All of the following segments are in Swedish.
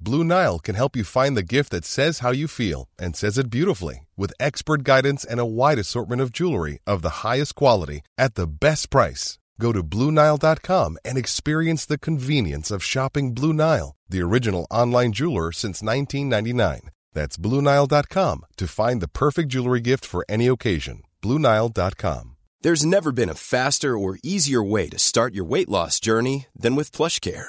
Blue Nile can help you find the gift that says how you feel and says it beautifully with expert guidance and a wide assortment of jewelry of the highest quality at the best price. Go to BlueNile.com and experience the convenience of shopping Blue Nile, the original online jeweler since 1999. That's BlueNile.com to find the perfect jewelry gift for any occasion. BlueNile.com. There's never been a faster or easier way to start your weight loss journey than with PlushCare.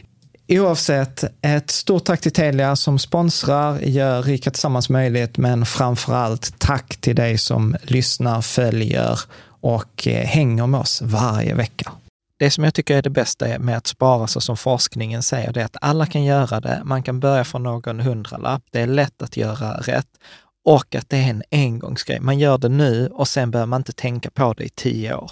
Oavsett, ett stort tack till Telia som sponsrar, gör Rika Tillsammans möjligt, men framför allt tack till dig som lyssnar, följer och eh, hänger med oss varje vecka. Det som jag tycker är det bästa med att spara så som forskningen säger, det är att alla kan göra det. Man kan börja från någon hundralapp. Det är lätt att göra rätt och att det är en engångsgrej. Man gör det nu och sen behöver man inte tänka på det i tio år.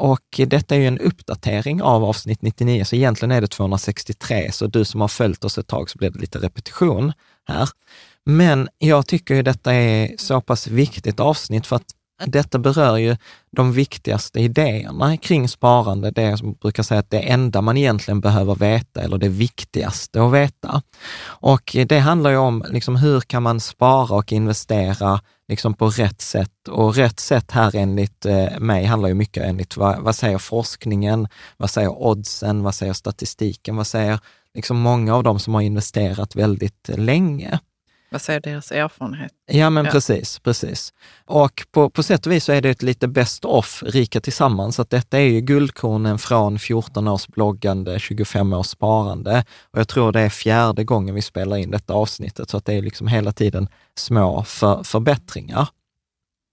och detta är ju en uppdatering av avsnitt 99, så egentligen är det 263, så du som har följt oss ett tag så blir det lite repetition här. Men jag tycker ju detta är så pass viktigt avsnitt för att detta berör ju de viktigaste idéerna kring sparande, det som brukar säga att det enda man egentligen behöver veta eller det viktigaste att veta. Och det handlar ju om liksom hur kan man spara och investera liksom på rätt sätt. Och rätt sätt här enligt eh, mig handlar ju mycket enligt vad, vad säger forskningen, vad säger oddsen, vad säger statistiken, vad säger liksom många av dem som har investerat väldigt länge. Vad säger deras erfarenhet? Ja, men ja. precis, precis. Och på, på sätt och vis så är det ett lite best off, Rika Tillsammans, att detta är ju guldkornen från 14 års bloggande, 25 års sparande. Och jag tror det är fjärde gången vi spelar in detta avsnittet, så att det är liksom hela tiden små för, förbättringar.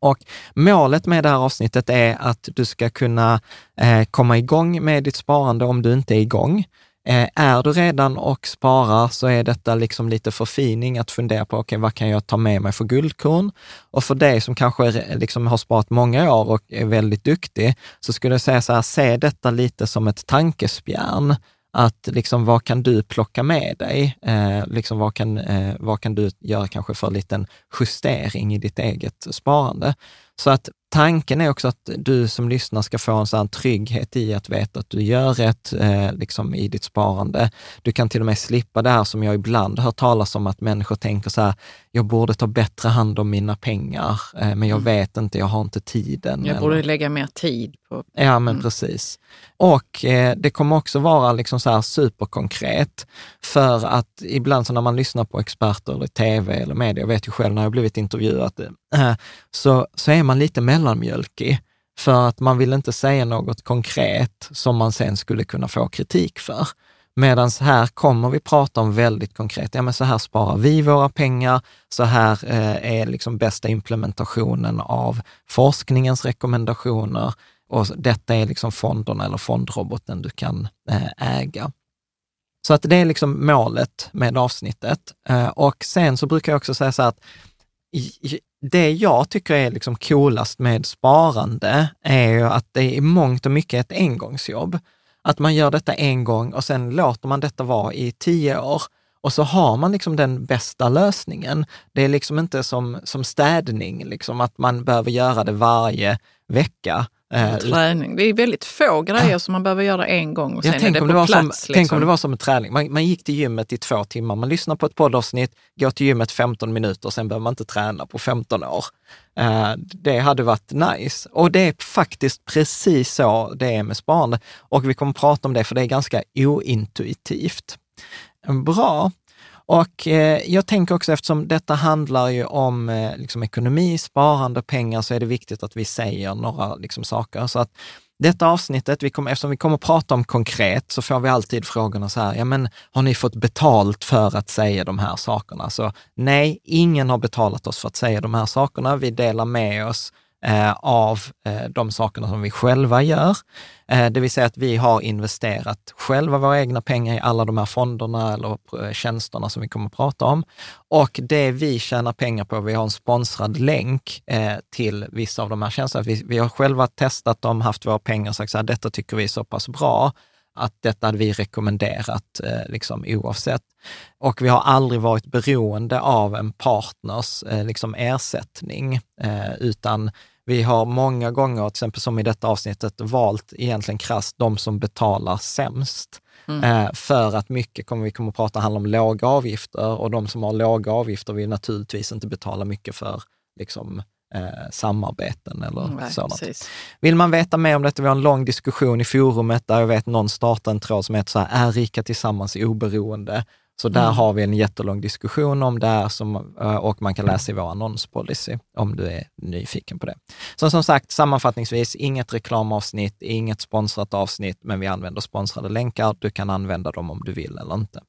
Och målet med det här avsnittet är att du ska kunna eh, komma igång med ditt sparande om du inte är igång. Eh, är du redan och sparar så är detta liksom lite förfining att fundera på, okej, okay, vad kan jag ta med mig för guldkorn? Och för dig som kanske liksom har sparat många år och är väldigt duktig, så skulle jag säga så här, se detta lite som ett tankespjärn. Att liksom, vad kan du plocka med dig? Eh, liksom, vad, kan, eh, vad kan du göra kanske för en liten justering i ditt eget sparande? Så att tanken är också att du som lyssnar ska få en sån trygghet i att veta att du gör rätt eh, liksom i ditt sparande. Du kan till och med slippa det här som jag ibland hör talas om, att människor tänker så här, jag borde ta bättre hand om mina pengar, eh, men jag mm. vet inte, jag har inte tiden. Jag borde lägga mer tid på... Ja, men mm. precis. Och eh, det kommer också vara liksom så här superkonkret, för att ibland så när man lyssnar på experter eller tv eller media, jag vet ju själv när jag blivit intervjuad, eh, så, så är man lite mellanmjölkig för att man vill inte säga något konkret som man sen skulle kunna få kritik för. Medan här kommer vi prata om väldigt konkret, ja men så här sparar vi våra pengar, så här eh, är liksom bästa implementationen av forskningens rekommendationer och detta är liksom fonderna eller fondroboten du kan eh, äga. Så att det är liksom målet med avsnittet. Eh, och sen så brukar jag också säga så här att det jag tycker är liksom coolast med sparande är ju att det i mångt och mycket är ett engångsjobb. Att man gör detta en gång och sen låter man detta vara i tio år och så har man liksom den bästa lösningen. Det är liksom inte som, som städning, liksom att man behöver göra det varje vecka, träning. Det är väldigt få grejer som man behöver göra en gång och sen är det på plats. Som, liksom. Tänk om det var som en träning. Man, man, gick till gymmet i två timmar, man lyssnar på ett poddavsnitt, går till gymmet 15 minuter, sen behöver man inte träna på 15 år. Uh, det hade varit nice. Och det är faktiskt precis så det är med sparande. Och vi kommer prata om det, för det är ganska ointuitivt. Bra. Och eh, jag tänker också eftersom detta handlar ju om eh, liksom ekonomi, sparande, pengar, så är det viktigt att vi säger några liksom, saker. Så att detta avsnittet, vi kommer, eftersom vi kommer att prata om konkret, så får vi alltid frågorna så här, ja men har ni fått betalt för att säga de här sakerna? Så nej, ingen har betalat oss för att säga de här sakerna. Vi delar med oss Eh, av eh, de sakerna som vi själva gör. Eh, det vill säga att vi har investerat själva våra egna pengar i alla de här fonderna eller tjänsterna som vi kommer att prata om. Och det vi tjänar pengar på, vi har en sponsrad länk till vissa av de här tjänsterna. Vi, vi har själva testat dem, haft våra pengar och sagt så här, detta tycker vi är så pass bra att detta hade vi rekommenderat eh, liksom, oavsett. Och vi har aldrig varit beroende av en partners eh, liksom, ersättning, eh, utan vi har många gånger, till exempel som i detta avsnittet, valt egentligen krasst de som betalar sämst. Mm. För att mycket kommer vi kommer att prata handlar om låga avgifter och de som har låga avgifter vill naturligtvis inte betala mycket för liksom, eh, samarbeten eller mm, sådant. Precis. Vill man veta mer om detta, vi har en lång diskussion i forumet där jag vet någon startar en tråd som heter så här, är rika tillsammans oberoende? Så där mm. har vi en jättelång diskussion om det här som, eh, och man kan läsa i vår annonspolicy om du är nyfiken på det. Så som sagt, sammanfattningsvis, inget reklamavsnitt, inget sponsrat avsnitt, men vi använder sponsrade länkar. Du kan använda dem om du vill eller inte.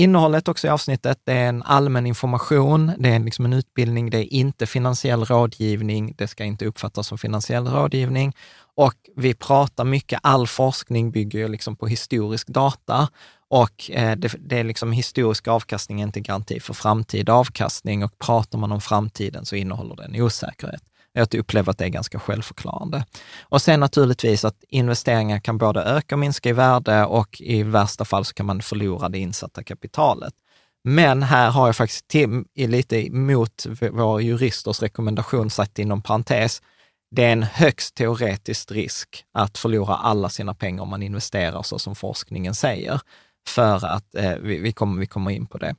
Innehållet också i avsnittet, det är en allmän information, det är liksom en utbildning, det är inte finansiell rådgivning, det ska inte uppfattas som finansiell rådgivning. Och vi pratar mycket, all forskning bygger ju liksom på historisk data och eh, det, det, är liksom historisk avkastning inte garanti för framtida avkastning och pratar man om framtiden så innehåller den osäkerhet. Jag upplever att det är ganska självförklarande. Och sen naturligtvis att investeringar kan både öka och minska i värde och i värsta fall så kan man förlora det insatta kapitalet. Men här har jag faktiskt Tim lite emot vår juristers rekommendation satt inom parentes. Det är en högst teoretisk risk att förlora alla sina pengar om man investerar så som forskningen säger för att eh, vi, vi, kommer, vi kommer in på det.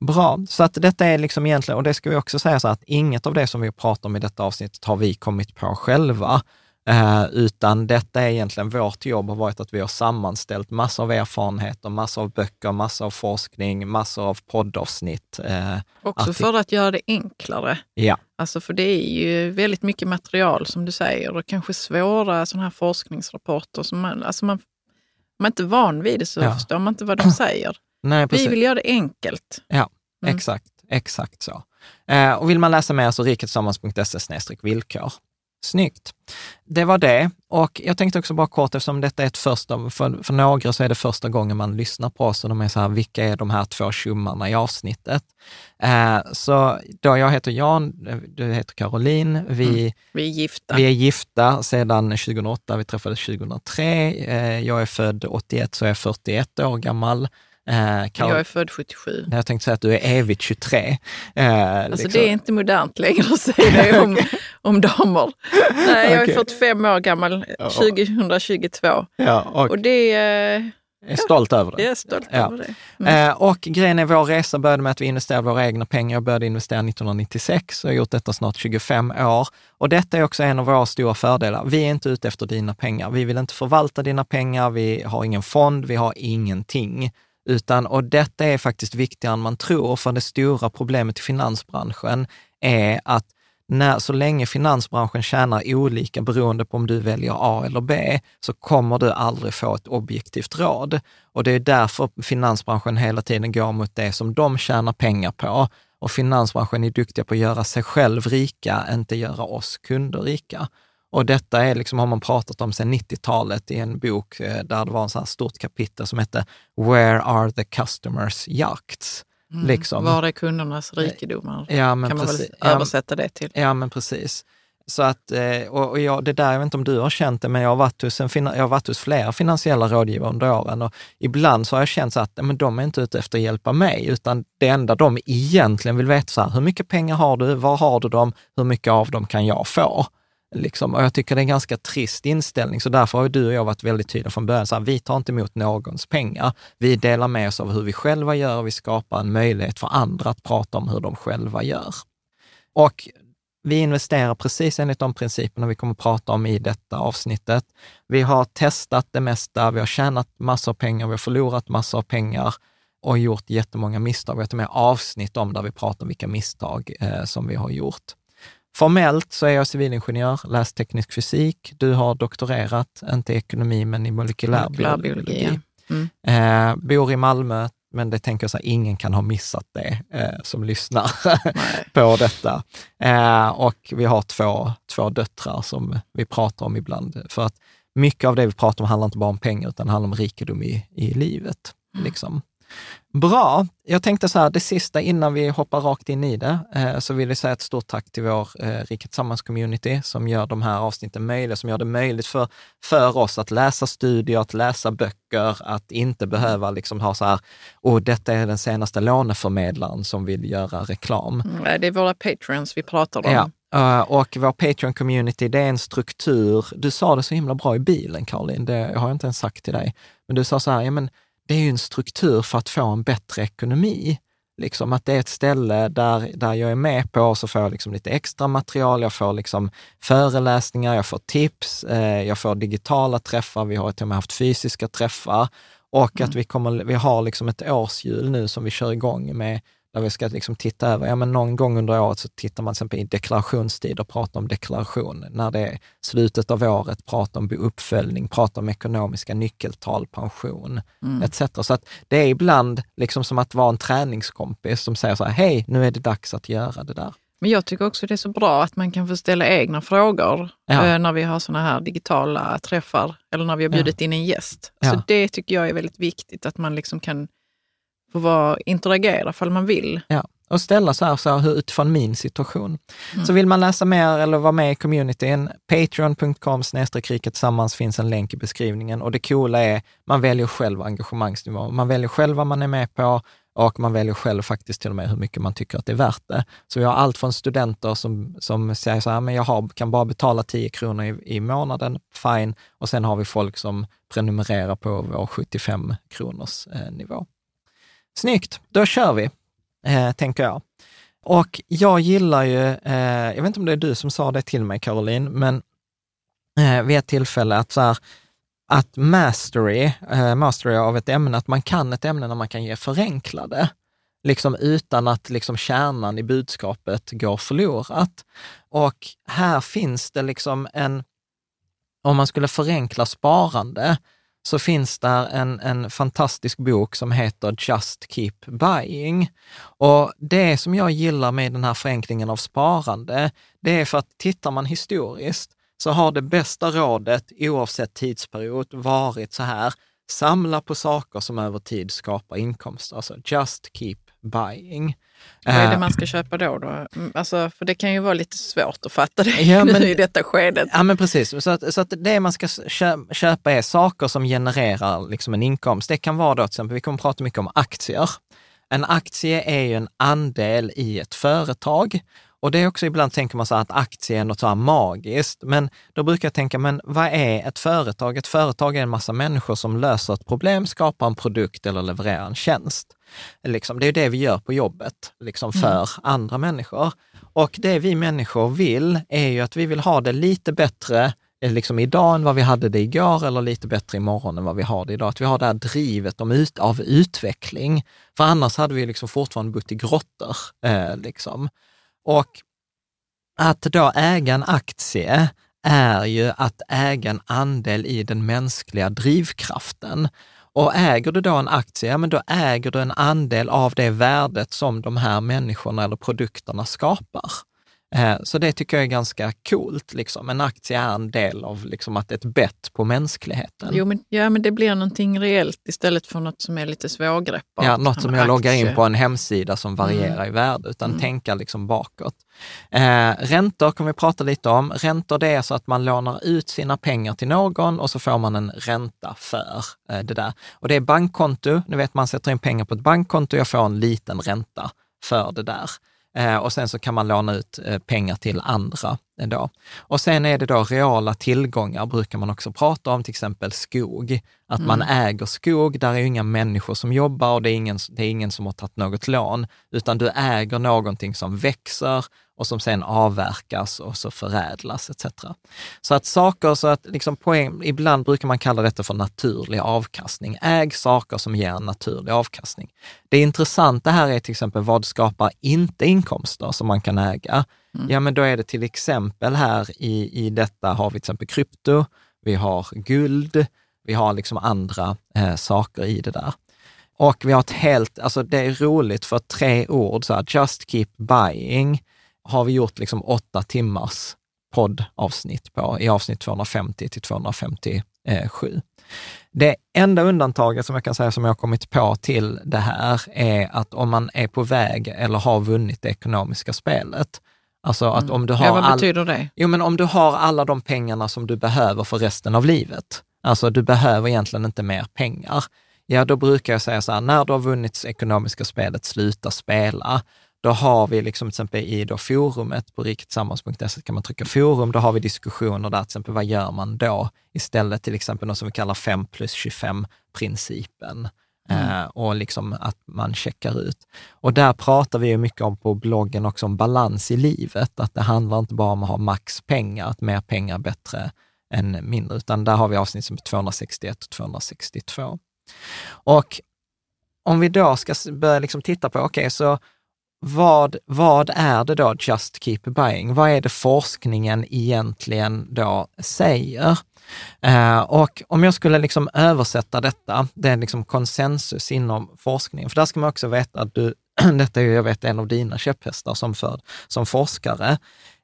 Bra, så att detta är liksom egentligen, och det ska vi också säga så att inget av det som vi pratar om i detta avsnittet har vi kommit på själva, eh, utan detta är egentligen vårt jobb har varit att vi har sammanställt massor av erfarenheter, massor av böcker, massor av forskning, massor av poddavsnitt. Eh, också för att göra det enklare. Ja. Alltså för det är ju väldigt mycket material som du säger och kanske svåra sådana här forskningsrapporter som man, alltså man man är inte van vid det så ja. förstår man inte vad de säger. Nej, Vi vill göra det enkelt. Ja, mm. exakt. Exakt så. Eh, och vill man läsa mer så riketillsammans.se villkor. Snyggt. Det var det. Och jag tänkte också bara kort, eftersom detta är ett första, för, för några så är det första gången man lyssnar på oss och de är så här, vilka är de här två tjommarna i avsnittet? Eh, så då jag heter Jan, du heter Caroline, vi, mm. vi, är gifta. vi är gifta sedan 2008, vi träffades 2003. Eh, jag är född 81, så jag är 41 år gammal. Eh, Karol... Jag är född 77. Jag tänkte säga att du är evigt 23. Eh, alltså liksom. det är inte modernt längre att säga det om, om damer. Nej, jag är okay. 45 år gammal, 2022. Ja, och, och det är är stolt över det. Jag är stolt ja. över det. Mm. Eh, och grejen är, vår resa började med att vi investerade våra egna pengar. Jag började investera 1996 och har gjort detta snart 25 år. Och detta är också en av våra stora fördelar. Vi är inte ute efter dina pengar. Vi vill inte förvalta dina pengar. Vi har ingen fond. Vi har ingenting. Utan, och detta är faktiskt viktigare än man tror, för det stora problemet i finansbranschen är att när, så länge finansbranschen tjänar olika beroende på om du väljer A eller B, så kommer du aldrig få ett objektivt råd. Och det är därför finansbranschen hela tiden går mot det som de tjänar pengar på. Och finansbranschen är duktiga på att göra sig själv rika, inte göra oss kunder rika. Och detta är liksom, har man pratat om sedan 90-talet i en bok eh, där det var en sån stort kapitel som hette Where are the customers yachts? Mm. Liksom. Var är kundernas rikedomar? Ja, men kan man precis, väl översätta det till? Ja, men precis. Så att, eh, och jag, det där, jag vet inte om du har känt det, men jag har varit hos, en, jag har varit hos flera finansiella rådgivare under åren och ibland så har jag känt så att men de är inte ute efter att hjälpa mig, utan det enda de egentligen vill veta, så här, hur mycket pengar har du, var har du dem, hur mycket av dem kan jag få? Liksom. Och jag tycker det är en ganska trist inställning, så därför har du och jag varit väldigt tydliga från början. Så här, vi tar inte emot någons pengar. Vi delar med oss av hur vi själva gör och vi skapar en möjlighet för andra att prata om hur de själva gör. Och vi investerar precis enligt de principerna vi kommer att prata om i detta avsnittet. Vi har testat det mesta, vi har tjänat massor av pengar, vi har förlorat massor av pengar och gjort jättemånga misstag. Vi har till och med avsnitt om där vi pratar om vilka misstag eh, som vi har gjort. Formellt så är jag civilingenjör, läst teknisk fysik. Du har doktorerat, inte i ekonomi, men i molekylär, biologi. Mm. Eh, bor i Malmö, men det tänker jag så här, ingen kan ha missat det eh, som lyssnar på detta. Eh, och vi har två, två döttrar som vi pratar om ibland. För att mycket av det vi pratar om handlar inte bara om pengar, utan handlar om rikedom i, i livet. Mm. Liksom. Bra. Jag tänkte så här, det sista innan vi hoppar rakt in i det, eh, så vill jag säga ett stort tack till vår eh, Riket Tillsammans-community som gör de här avsnitten möjliga, som gör det möjligt för, för oss att läsa studier, att läsa böcker, att inte behöva liksom ha så här, och detta är den senaste låneförmedlaren som vill göra reklam. Mm, det är våra patrons vi pratar om. Ja. Uh, och vår Patreon-community, det är en struktur. Du sa det så himla bra i bilen, Caroline, det har jag inte ens sagt till dig. Men du sa så här, ja men det är ju en struktur för att få en bättre ekonomi. Liksom att det är ett ställe där, där jag är med på, så får jag liksom lite extra material, jag får liksom föreläsningar, jag får tips, eh, jag får digitala träffar, vi har till och med haft fysiska träffar och mm. att vi, kommer, vi har liksom ett årshjul nu som vi kör igång med där vi ska liksom titta över, ja men någon gång under året så tittar man till exempel i deklarationstid och pratar om deklaration. När det är slutet av året, pratar om uppföljning, pratar om ekonomiska nyckeltal, pension mm. etc. Så att det är ibland liksom som att vara en träningskompis som säger så här, hej, nu är det dags att göra det där. Men jag tycker också det är så bra att man kan få ställa egna frågor ja. Eh, när vi har sådana här digitala träffar eller när vi har bjudit ja. in en gäst. Så ja. det tycker jag är väldigt viktigt, att man liksom kan få vara, interagera ifall man vill. Ja, och ställa så här, så här utifrån min situation. Mm. Så vill man läsa mer eller vara med i communityn, patreon.com kriket tillsammans finns en länk i beskrivningen. Och det coola är, man väljer själv engagemangsnivå. Man väljer själv vad man är med på och man väljer själv faktiskt till och med hur mycket man tycker att det är värt det. Så vi har allt från studenter som, som säger så här, men jag har, kan bara betala 10 kronor i, i månaden, fine. Och sen har vi folk som prenumererar på vår 75 kronors eh, nivå. Snyggt, då kör vi, eh, tänker jag. Och jag gillar ju, eh, jag vet inte om det är du som sa det till mig Caroline, men eh, vid ett tillfälle att så här, att mastery, eh, mastery av ett ämne, att man kan ett ämne när man kan ge förenklade, liksom utan att liksom kärnan i budskapet går förlorat. Och här finns det liksom en, om man skulle förenkla sparande, så finns där en, en fantastisk bok som heter Just Keep Buying. Och det som jag gillar med den här förenklingen av sparande, det är för att tittar man historiskt så har det bästa rådet oavsett tidsperiod varit så här, samla på saker som över tid skapar inkomster, alltså just keep buying. Vad är det eh, man ska köpa då? då? Mm, alltså, för det kan ju vara lite svårt att fatta det ja, men, nu i detta skedet. Ja, men precis. Så att, så att det man ska köpa är saker som genererar liksom en inkomst. Det kan vara då till exempel, vi kommer prata mycket om aktier. En aktie är ju en andel i ett företag och det är också ibland tänker man så att aktie är något så här magiskt, men då brukar jag tänka, men vad är ett företag? Ett företag är en massa människor som löser ett problem, skapar en produkt eller levererar en tjänst. Liksom, det är det vi gör på jobbet, liksom för mm. andra människor. Och det vi människor vill är ju att vi vill ha det lite bättre eh, liksom idag än vad vi hade det igår eller lite bättre imorgon än vad vi har det idag. Att vi har det här drivet om ut, av utveckling. För annars hade vi liksom fortfarande bott i grottor. Eh, liksom. Och att då äga en aktie är ju att äga en andel i den mänskliga drivkraften. Och äger du då en aktie, ja men då äger du en andel av det värdet som de här människorna eller produkterna skapar. Eh, så det tycker jag är ganska coolt. Liksom. En aktie är en del av liksom, att ett bett på mänskligheten. Jo, men, ja, men det blir någonting reellt istället för något som är lite svårgreppbart. Ja, något som jag aktie. loggar in på en hemsida som varierar mm. i värde, utan mm. tänka liksom bakåt. Eh, räntor kommer vi prata lite om. Räntor det är så att man lånar ut sina pengar till någon och så får man en ränta för eh, det där. Och det är bankkonto. Ni vet, man sätter in pengar på ett bankkonto och jag får en liten ränta för det där. Eh, och sen så kan man låna ut eh, pengar till andra. Då. Och sen är det då reala tillgångar, brukar man också prata om, till exempel skog. Att mm. man äger skog, där är inga människor som jobbar och det är, ingen, det är ingen som har tagit något lån, utan du äger någonting som växer och som sen avverkas och så förädlas etc. Så att saker, så att liksom poäng, ibland brukar man kalla detta för naturlig avkastning. Äg saker som ger en naturlig avkastning. Det intressanta här är till exempel vad skapar inte inkomster som man kan äga? Mm. Ja, men då är det till exempel här i, i detta har vi till exempel krypto, vi har guld, vi har liksom andra eh, saker i det där. Och vi har ett helt, alltså det är roligt för tre ord, så här, just keep buying, har vi gjort liksom åtta timmars poddavsnitt på, i avsnitt 250 till 257. Det enda undantaget som jag kan säga som jag har kommit på till det här är att om man är på väg eller har vunnit det ekonomiska spelet, Alltså att mm. om du har... Ja, vad betyder det? Jo, men om du har alla de pengarna som du behöver för resten av livet, alltså du behöver egentligen inte mer pengar, ja då brukar jag säga så här, när du har vunnit ekonomiska spelet, sluta spela. Då har vi liksom till exempel i då forumet på riketsammans.se kan man trycka forum, då har vi diskussioner där, till exempel vad gör man då? Istället till exempel något som vi kallar 5 plus 25 principen. Mm. Eh, och liksom att man checkar ut. Och där pratar vi ju mycket om på bloggen också om balans i livet, att det handlar inte bara om att ha max pengar, att mer pengar är bättre än mindre, utan där har vi avsnitt som 261 och 262. Och om vi då ska börja liksom titta på, okej, okay, så vad, vad är det då Just Keep Buying? Vad är det forskningen egentligen då säger? Eh, och om jag skulle liksom översätta detta, det är liksom konsensus inom forskningen, för där ska man också veta att du, detta är ju, jag vet, en av dina käpphästar som, för, som forskare,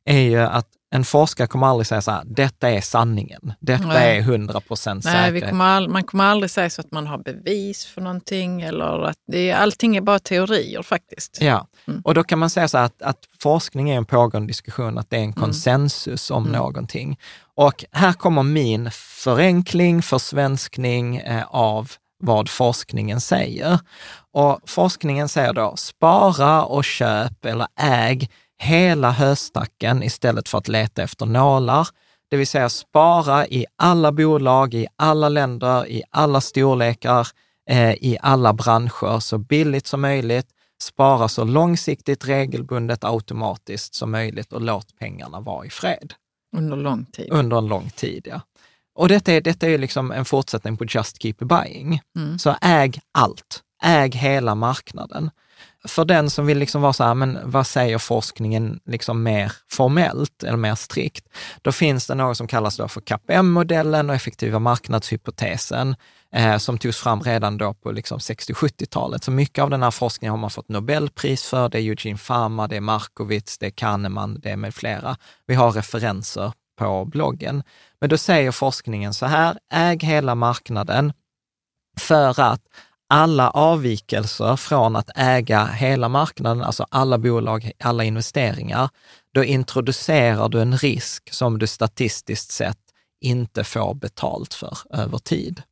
är ju att en forskare kommer aldrig säga så här, detta är sanningen, detta Nej. är 100 procent säkerhet. Kommer all, man kommer aldrig säga så att man har bevis för någonting eller att det, allting är bara teorier faktiskt. Ja, mm. och då kan man säga så här att, att, forskning är en pågående diskussion, att det är en mm. konsensus mm. om mm. någonting. Och här kommer min förenkling, försvenskning eh, av vad forskningen säger. Och forskningen säger då, spara och köp eller äg hela höstacken istället för att leta efter nålar. Det vill säga spara i alla bolag, i alla länder, i alla storlekar, eh, i alla branscher så billigt som möjligt. Spara så långsiktigt, regelbundet, automatiskt som möjligt och låt pengarna vara i fred. Under lång tid. Under en lång tid, ja. Och detta är, detta är liksom en fortsättning på Just Keep Buying. Mm. Så äg allt. Äg hela marknaden för den som vill liksom vara så här, men vad säger forskningen liksom mer formellt eller mer strikt? Då finns det något som kallas då för KPM-modellen och effektiva marknadshypotesen eh, som togs fram redan då på liksom 60-70-talet. Så mycket av den här forskningen har man fått Nobelpris för. Det är Eugene Farmer, det är Markowitz, det är Kahneman, det är med flera. Vi har referenser på bloggen. Men då säger forskningen så här, äg hela marknaden för att alla avvikelser från att äga hela marknaden, alltså alla bolag, alla investeringar, då introducerar du en risk som du statistiskt sett inte får betalt för över tid.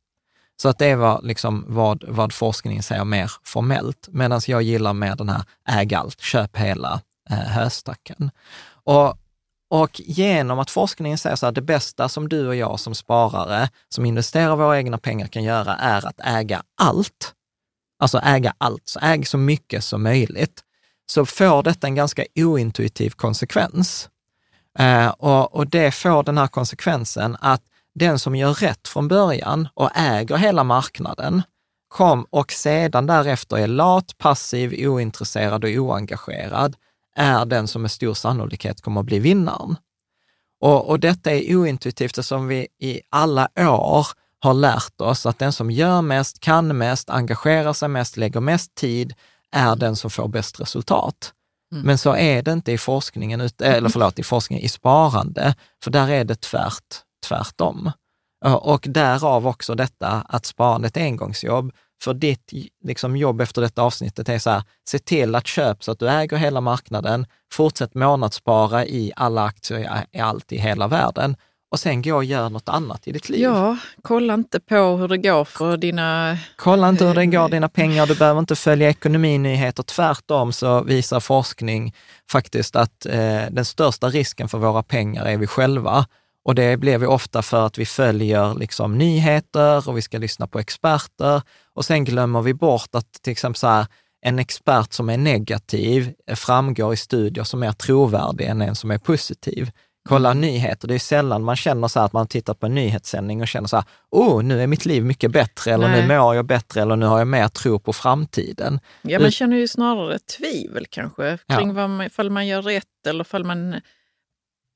Så att det var liksom vad, vad forskningen säger mer formellt, medan jag gillar mer den här äg allt, köp hela eh, höstacken. Och, och genom att forskningen säger så här, det bästa som du och jag som sparare, som investerar våra egna pengar kan göra är att äga allt. Alltså äga allt, så äg så mycket som möjligt. Så får detta en ganska ointuitiv konsekvens. Eh, och, och det får den här konsekvensen att den som gör rätt från början och äger hela marknaden kom och sedan därefter är lat, passiv, ointresserad och oengagerad, är den som med stor sannolikhet kommer att bli vinnaren. Och, och detta är ointuitivt eftersom vi i alla år har lärt oss att den som gör mest, kan mest, engagerar sig mest, lägger mest tid, är den som får bäst resultat. Mm. Men så är det inte i forskningen, eller förlåt, i forskningen i sparande, för där är det tvärt, tvärtom. Och därav också detta att sparandet är engångsjobb. För ditt liksom, jobb efter detta avsnittet är så här, se till att köpa så att du äger hela marknaden, fortsätt månadsspara i alla aktier i allt i hela världen och sen gå och göra något annat i ditt liv. Ja, kolla inte på hur det går för dina... Kolla inte hur det går dina pengar, du behöver inte följa ekonominyheter. Tvärtom så visar forskning faktiskt att eh, den största risken för våra pengar är vi själva. Och det blir vi ofta för att vi följer liksom nyheter och vi ska lyssna på experter. Och sen glömmer vi bort att till exempel så här, en expert som är negativ framgår i studier som är trovärdig än en som är positiv. Kolla mm. nyheter, det är sällan man känner så att man tittar på en nyhetssändning och känner så här, oh, nu är mitt liv mycket bättre, eller Nej. nu mår jag bättre, eller nu har jag mer tro på framtiden. Ja, man känner ju snarare tvivel kanske, kring ja. vad man, ifall man gör rätt eller ifall man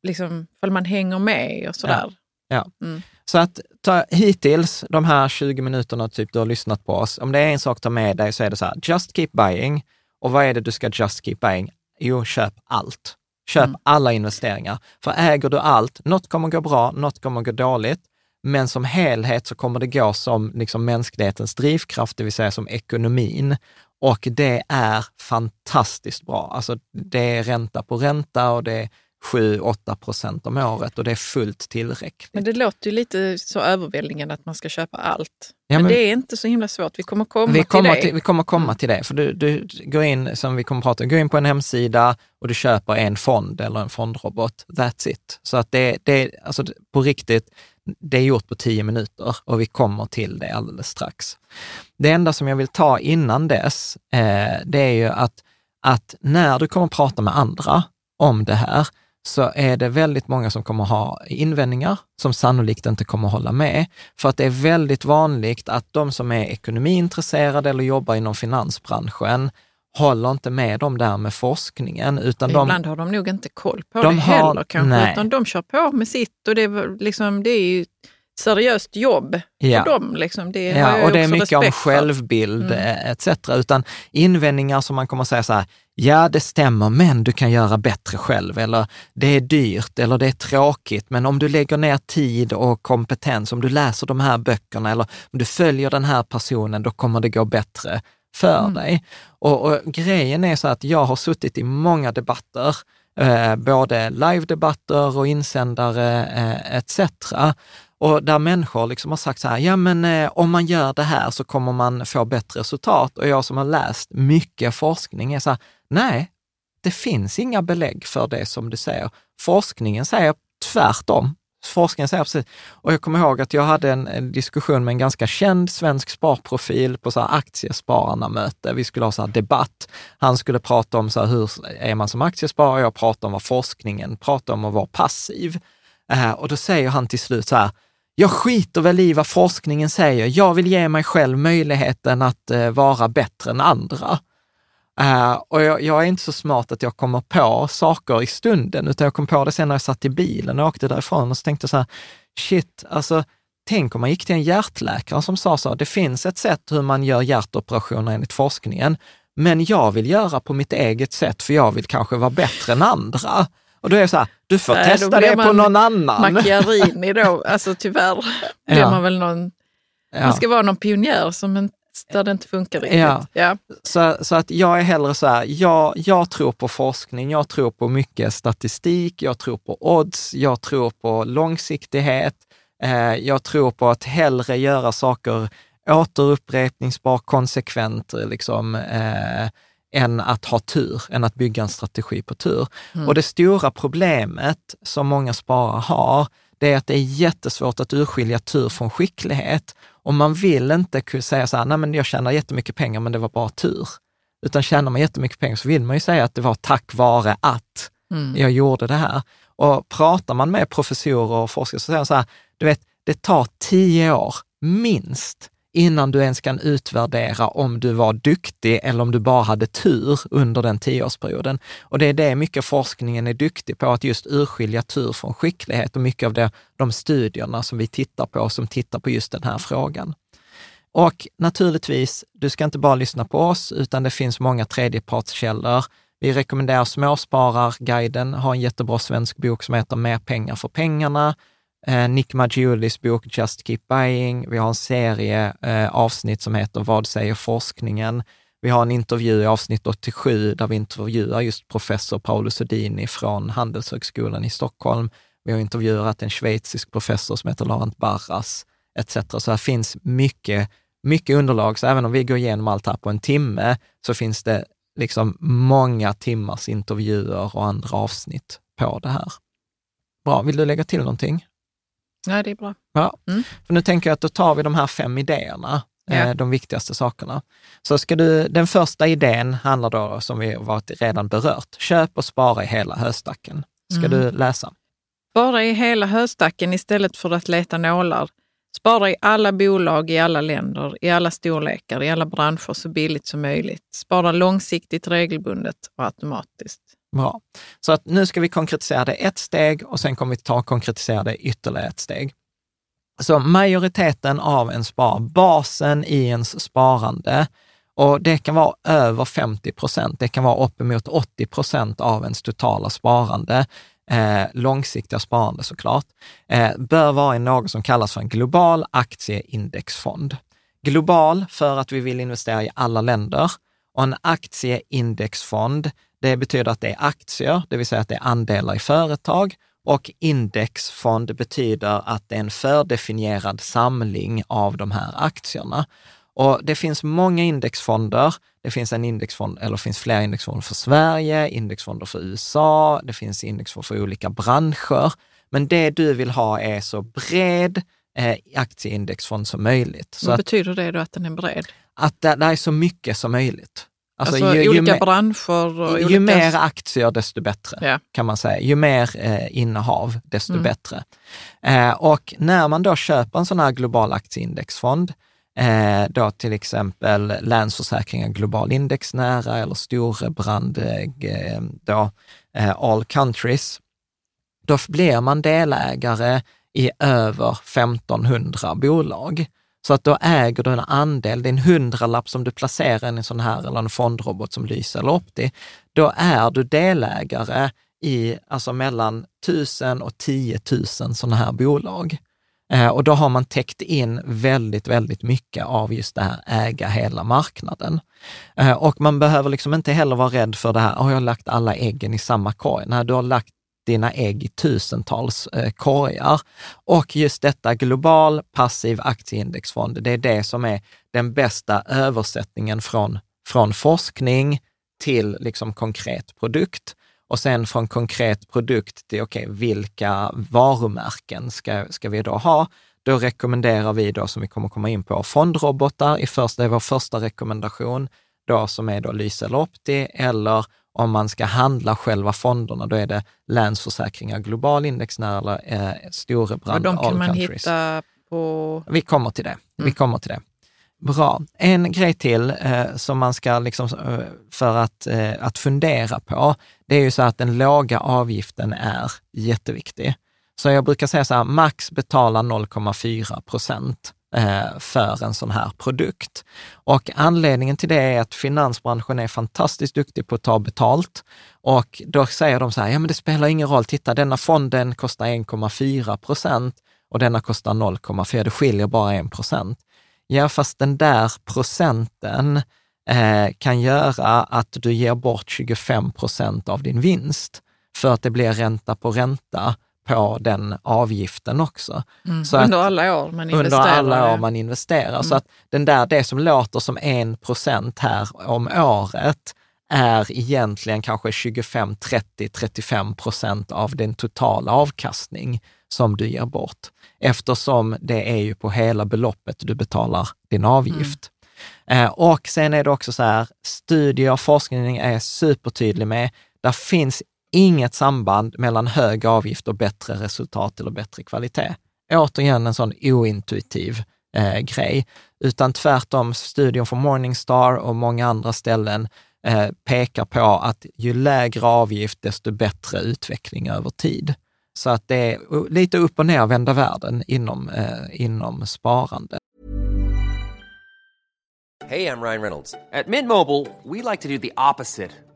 liksom, fall man hänger med och sådär. Ja. ja. Mm. Så att ta, hittills, de här 20 minuterna typ du har lyssnat på oss, om det är en sak att ta med dig så är det så här, just keep buying. Och vad är det du ska just keep buying? Jo, köp allt. Köp mm. alla investeringar. För äger du allt, något kommer gå bra, något kommer gå dåligt, men som helhet så kommer det gå som liksom mänsklighetens drivkraft, det vill säga som ekonomin. Och det är fantastiskt bra. Alltså det är ränta på ränta och det är 7-8 procent om året och det är fullt tillräckligt. Men det låter ju lite så överväldigande att man ska köpa allt. Ja, men, men, det är inte så himla svårt. Vi kommer komma vi kommer till det. vi kommer komma mm. till det. För du, du går in, som vi kommer prata om, går in på en hemsida och du köper en fond eller en fondrobot. That's it. Så att det, det alltså på riktigt, det är gjort på tio minuter och vi kommer till det alldeles strax. Det enda som jag vill ta innan dess, eh, det är ju att, att när du kommer prata med andra om det här, så är det väldigt många som kommer ha invändningar, som sannolikt inte kommer hålla med. För att det är väldigt vanligt att de som är ekonomiintresserade eller jobbar inom finansbranschen håller inte med om det här med forskningen. Utan Ibland de, har de nog inte koll på de det har, heller kanske, nej. utan de kör på med sitt och det, liksom, det är ju seriöst jobb ja. för dem. Liksom. Det ja, och det är mycket om självbild mm. etc. Utan invändningar som man kommer säga så här, ja det stämmer, men du kan göra bättre själv. Eller det är dyrt eller det är tråkigt, men om du lägger ner tid och kompetens, om du läser de här böckerna eller om du följer den här personen, då kommer det gå bättre för mm. dig. Och, och, grejen är så att jag har suttit i många debatter, eh, både live-debatter och insändare eh, etc. Och där människor liksom har sagt så här, ja men eh, om man gör det här så kommer man få bättre resultat. Och jag som har läst mycket forskning är så här, nej, det finns inga belägg för det som du säger. Forskningen säger tvärtom. Forskningen säger precis, och jag kommer ihåg att jag hade en, en diskussion med en ganska känd svensk sparprofil på så här aktiespararna-möte. Vi skulle ha så här debatt. Han skulle prata om så här, hur är man som aktiesparare? Jag pratade om vad forskningen pratar om att vara passiv. Eh, och då säger han till slut så här, jag skiter väl i vad forskningen säger. Jag vill ge mig själv möjligheten att eh, vara bättre än andra. Uh, och jag, jag, är inte så smart att jag kommer på saker i stunden, utan jag kom på det sen när jag satt i bilen och åkte därifrån och så tänkte jag så här, shit, alltså tänk om man gick till en hjärtläkare som sa så, det finns ett sätt hur man gör hjärtoperationer enligt forskningen, men jag vill göra på mitt eget sätt för jag vill kanske vara bättre än andra. Och då är det så här, du får Nej, testa det på någon annan. Macchiarini då, alltså tyvärr blir ja. man väl någon, ja. man ska vara någon pionjär som en där det inte funkar riktigt. Ja. ja. Så, så att jag är hellre så här, jag, jag tror på forskning, jag tror på mycket statistik, jag tror på odds, jag tror på långsiktighet, eh, jag tror på att hellre göra saker återupprepningsbart, konsekvent, liksom, eh, än att ha tur, än att bygga en strategi på tur. Mm. Och det stora problemet som många sparare har, det är att det är jättesvårt att urskilja tur från skicklighet. Och man vill inte säga så här, nej men jag tjänar jättemycket pengar, men det var bara tur. Utan tjänar man jättemycket pengar så vill man ju säga att det var tack vare att mm. jag gjorde det här. Och pratar man med professorer och forskare så säger de så här, du vet, det tar tio år, minst, innan du ens kan utvärdera om du var duktig eller om du bara hade tur under den tioårsperioden. Och det är det mycket forskningen är duktig på, att just urskilja tur från skicklighet och mycket av det, de studierna som vi tittar på, som tittar på just den här frågan. Och naturligtvis, du ska inte bara lyssna på oss, utan det finns många tredjepartskällor. Vi rekommenderar Småspararguiden, har en jättebra svensk bok som heter Mer pengar för pengarna. Eh, Nick Maggiulis bok Just Keep Buying. Vi har en serie eh, avsnitt som heter Vad säger forskningen? Vi har en intervju i avsnitt 87 där vi intervjuar just professor Paolo Sodini från Handelshögskolan i Stockholm. Vi har intervjuat en schweizisk professor som heter Laurent Barras, etc. Så här finns mycket, mycket underlag. Så även om vi går igenom allt här på en timme, så finns det liksom många timmars intervjuer och andra avsnitt på det här. Bra, vill du lägga till någonting? Nej, det är bra. Ja, mm. för nu tänker jag att då tar vi de här fem idéerna, ja. Eh, de viktigaste sakerna. Så ska du, den första idén handlar då, som vi varit redan berört, köp och spara i hela höstacken. Ska mm. du läsa? Spara i hela höstacken istället för att leta nålar. Spara i alla bolag i alla länder, i alla storlekar, i alla branscher så billigt som möjligt. Spara långsiktigt, regelbundet och automatiskt. Bra. Så att nu ska vi konkretisera det ett steg och sen kommer vi ta och konkretisera det ytterligare ett steg. Så majoriteten av en spar, basen i ens sparande, och det kan vara över 50 procent, det kan vara uppemot 80 procent av ens totala sparande, eh, långsiktiga sparande såklart, eh, bör vara i något som kallas för en global aktieindexfond. Global för att vi vill investera i alla länder och en aktieindexfond, det betyder att det är aktier, det vill säga att det är andelar i företag och indexfond betyder att det är en fördefinierad samling av de här aktierna. Och det finns många indexfonder. Det finns en indexfond, eller finns flera indexfonder för Sverige, indexfonder för USA, det finns indexfonder för olika branscher. Men det du vill ha är så bred eh, aktieindexfond som möjligt. Vad betyder det då att den är bred? Att det, det är så mycket som möjligt. Alltså, alltså ju, olika ju branscher? Och ju olika... mer aktier, desto bättre, ja. kan man säga. Ju mer eh, innehav, desto mm. bättre. Eh, och när man då köper en sån här global aktieindexfond, eh, då till exempel Länsförsäkringar Global Index nära eller Storebrand, eh, då, eh, All Countries, då blir man delägare i över 1500 bolag. Så att då äger du en andel, det är en hundralapp som du placerar i en sån här eller en fondrobot som Lysa eller Opti, då är du delägare i alltså mellan tusen och 10 000 sådana här bolag. Eh, och då har man täckt in väldigt, väldigt mycket av just det här äga hela marknaden. Eh, och man behöver liksom inte heller vara rädd för det här, har jag lagt alla äggen i samma korg? Nej, du har lagt dina ägg i tusentals eh, korgar. Och just detta global passiv aktieindexfond, det är det som är den bästa översättningen från, från forskning till liksom konkret produkt. Och sen från konkret produkt till, okej, okay, vilka varumärken ska, ska vi då ha? Då rekommenderar vi då, som vi kommer komma in på, fondrobotar i första, det är vår första rekommendation, då som är då Lyse eller Opti, eller om man ska handla själva fonderna, då är det Länsförsäkringar Global Indexnära eller eh, Storebrand Och de kan man countries. hitta på... Vi kommer till det. Mm. Vi kommer till det. Bra. En grej till eh, som man ska, liksom, eh, för att, eh, att fundera på, det är ju så att den låga avgiften är jätteviktig. Så jag brukar säga så här, max betala 0,4 procent Eh, för en sån här produkt. Och anledningen till det är att finansbranschen är fantastiskt duktig på att ta betalt. Och då säger de så här, ja men det spelar ingen roll, titta denna fonden kostar 1,4 procent och denna kostar 0,4, det skiljer bara 1 procent. ja fast den där procenten eh, kan göra att du ger bort 25 procent av din vinst för att det blir ränta på ränta på den avgiften också. Mm. Så under alla år man investerar. Under alla år man investerar. Mm. Så att den där, det som låter som en procent här om året är egentligen kanske 25, 30, 35 procent av den totala avkastning som du ger bort. Eftersom det är ju på hela beloppet du betalar din avgift. Mm. Eh, och sen är det också så här, studier och forskning är supertydlig med, där finns inget samband mellan hög avgift och bättre resultat eller bättre kvalitet. Återigen en sån ointuitiv eh, grej, utan tvärtom studion från Morningstar och många andra ställen eh, pekar på att ju lägre avgift, desto bättre utveckling över tid. Så att det är lite upp och nervända världen inom, eh, inom sparande. Hej, jag Ryan Reynolds. På Mint Mobile, we like to do the opposite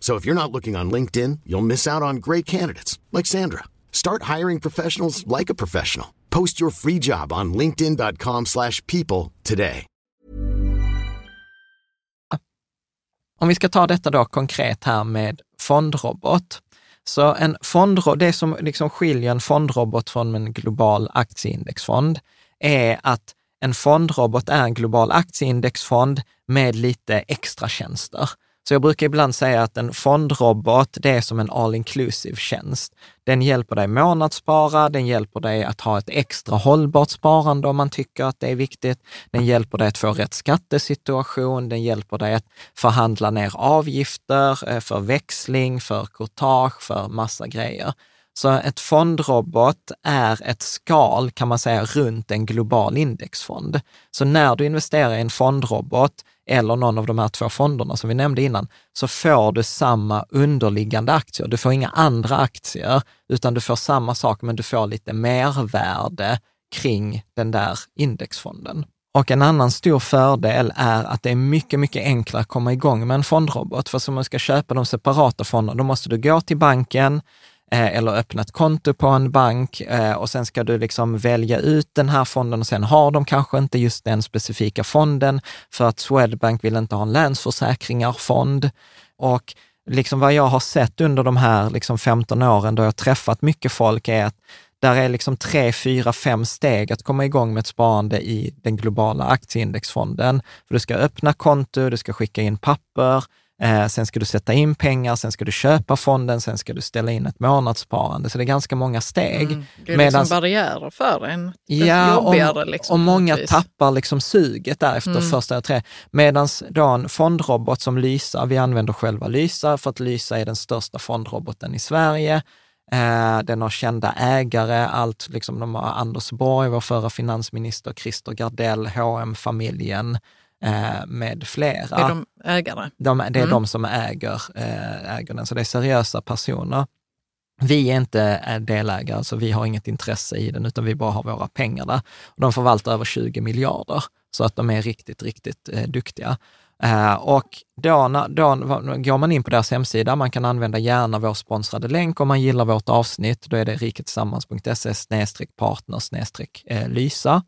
So if you're not looking on LinkedIn, you'll miss out on great candidates like Sandra. Start hiring professionals like a professional. Post your free job on linkedin.com/people today. Om vi ska ta detta då konkret här med fondrobot. Så en fondrobot, det som liksom skiljer en fondrobot från en global aktieindexfond är att en fondrobot är en global aktieindexfond med lite extra tjänster. Så jag brukar ibland säga att en fondrobot, det är som en all inclusive tjänst. Den hjälper dig månadsspara, den hjälper dig att ha ett extra hållbart sparande om man tycker att det är viktigt. Den hjälper dig att få rätt skattesituation, den hjälper dig att förhandla ner avgifter eh, för växling, för courtage, för massa grejer. Så ett fondrobot är ett skal, kan man säga, runt en global indexfond. Så när du investerar i en fondrobot eller någon av de här två fonderna som vi nämnde innan, så får du samma underliggande aktier. Du får inga andra aktier, utan du får samma sak, men du får lite mervärde kring den där indexfonden. Och en annan stor fördel är att det är mycket, mycket enklare att komma igång med en fondrobot. För om man ska köpa de separata fonderna, då måste du gå till banken, Eh, eller öppna ett konto på en bank eh, och sen ska du liksom välja ut den här fonden och sen har de kanske inte just den specifika fonden för att Swedbank vill inte ha en Länsförsäkringarfond. Och liksom vad jag har sett under de här liksom 15 åren då jag träffat mycket folk är att där är liksom tre, fyra, fem steg att komma igång med ett sparande i den globala aktieindexfonden. För du ska öppna konto, du ska skicka in papper, Eh, sen ska du sätta in pengar, sen ska du köpa fonden, sen ska du ställa in ett månadssparande. Så det är ganska många steg. Mm. Det är Medans, liksom barriärer för en. Ja, jobbigare, liksom, och många tappar liksom suget där efter mm. första tre. Medan då en fondrobot som Lysa, vi använder själva Lysa för att Lysa är den största fondroboten i Sverige. Eh, den har kända ägare, allt liksom de har Anders Borg, vår förra finansminister, Christer Gardell, hm familjen Eh, med flera. Är de ägare? De, det är mm. de som äger, eh, äger den, så det är seriösa personer. Vi är inte delägare, så vi har inget intresse i den, utan vi bara har våra pengar där. de förvaltar över 20 miljarder, så att de är riktigt, riktigt eh, duktiga. Uh, och då, då går man in på deras hemsida, man kan använda gärna vår sponsrade länk om man gillar vårt avsnitt. Då är det riketillsammans.se partner eh, lysa.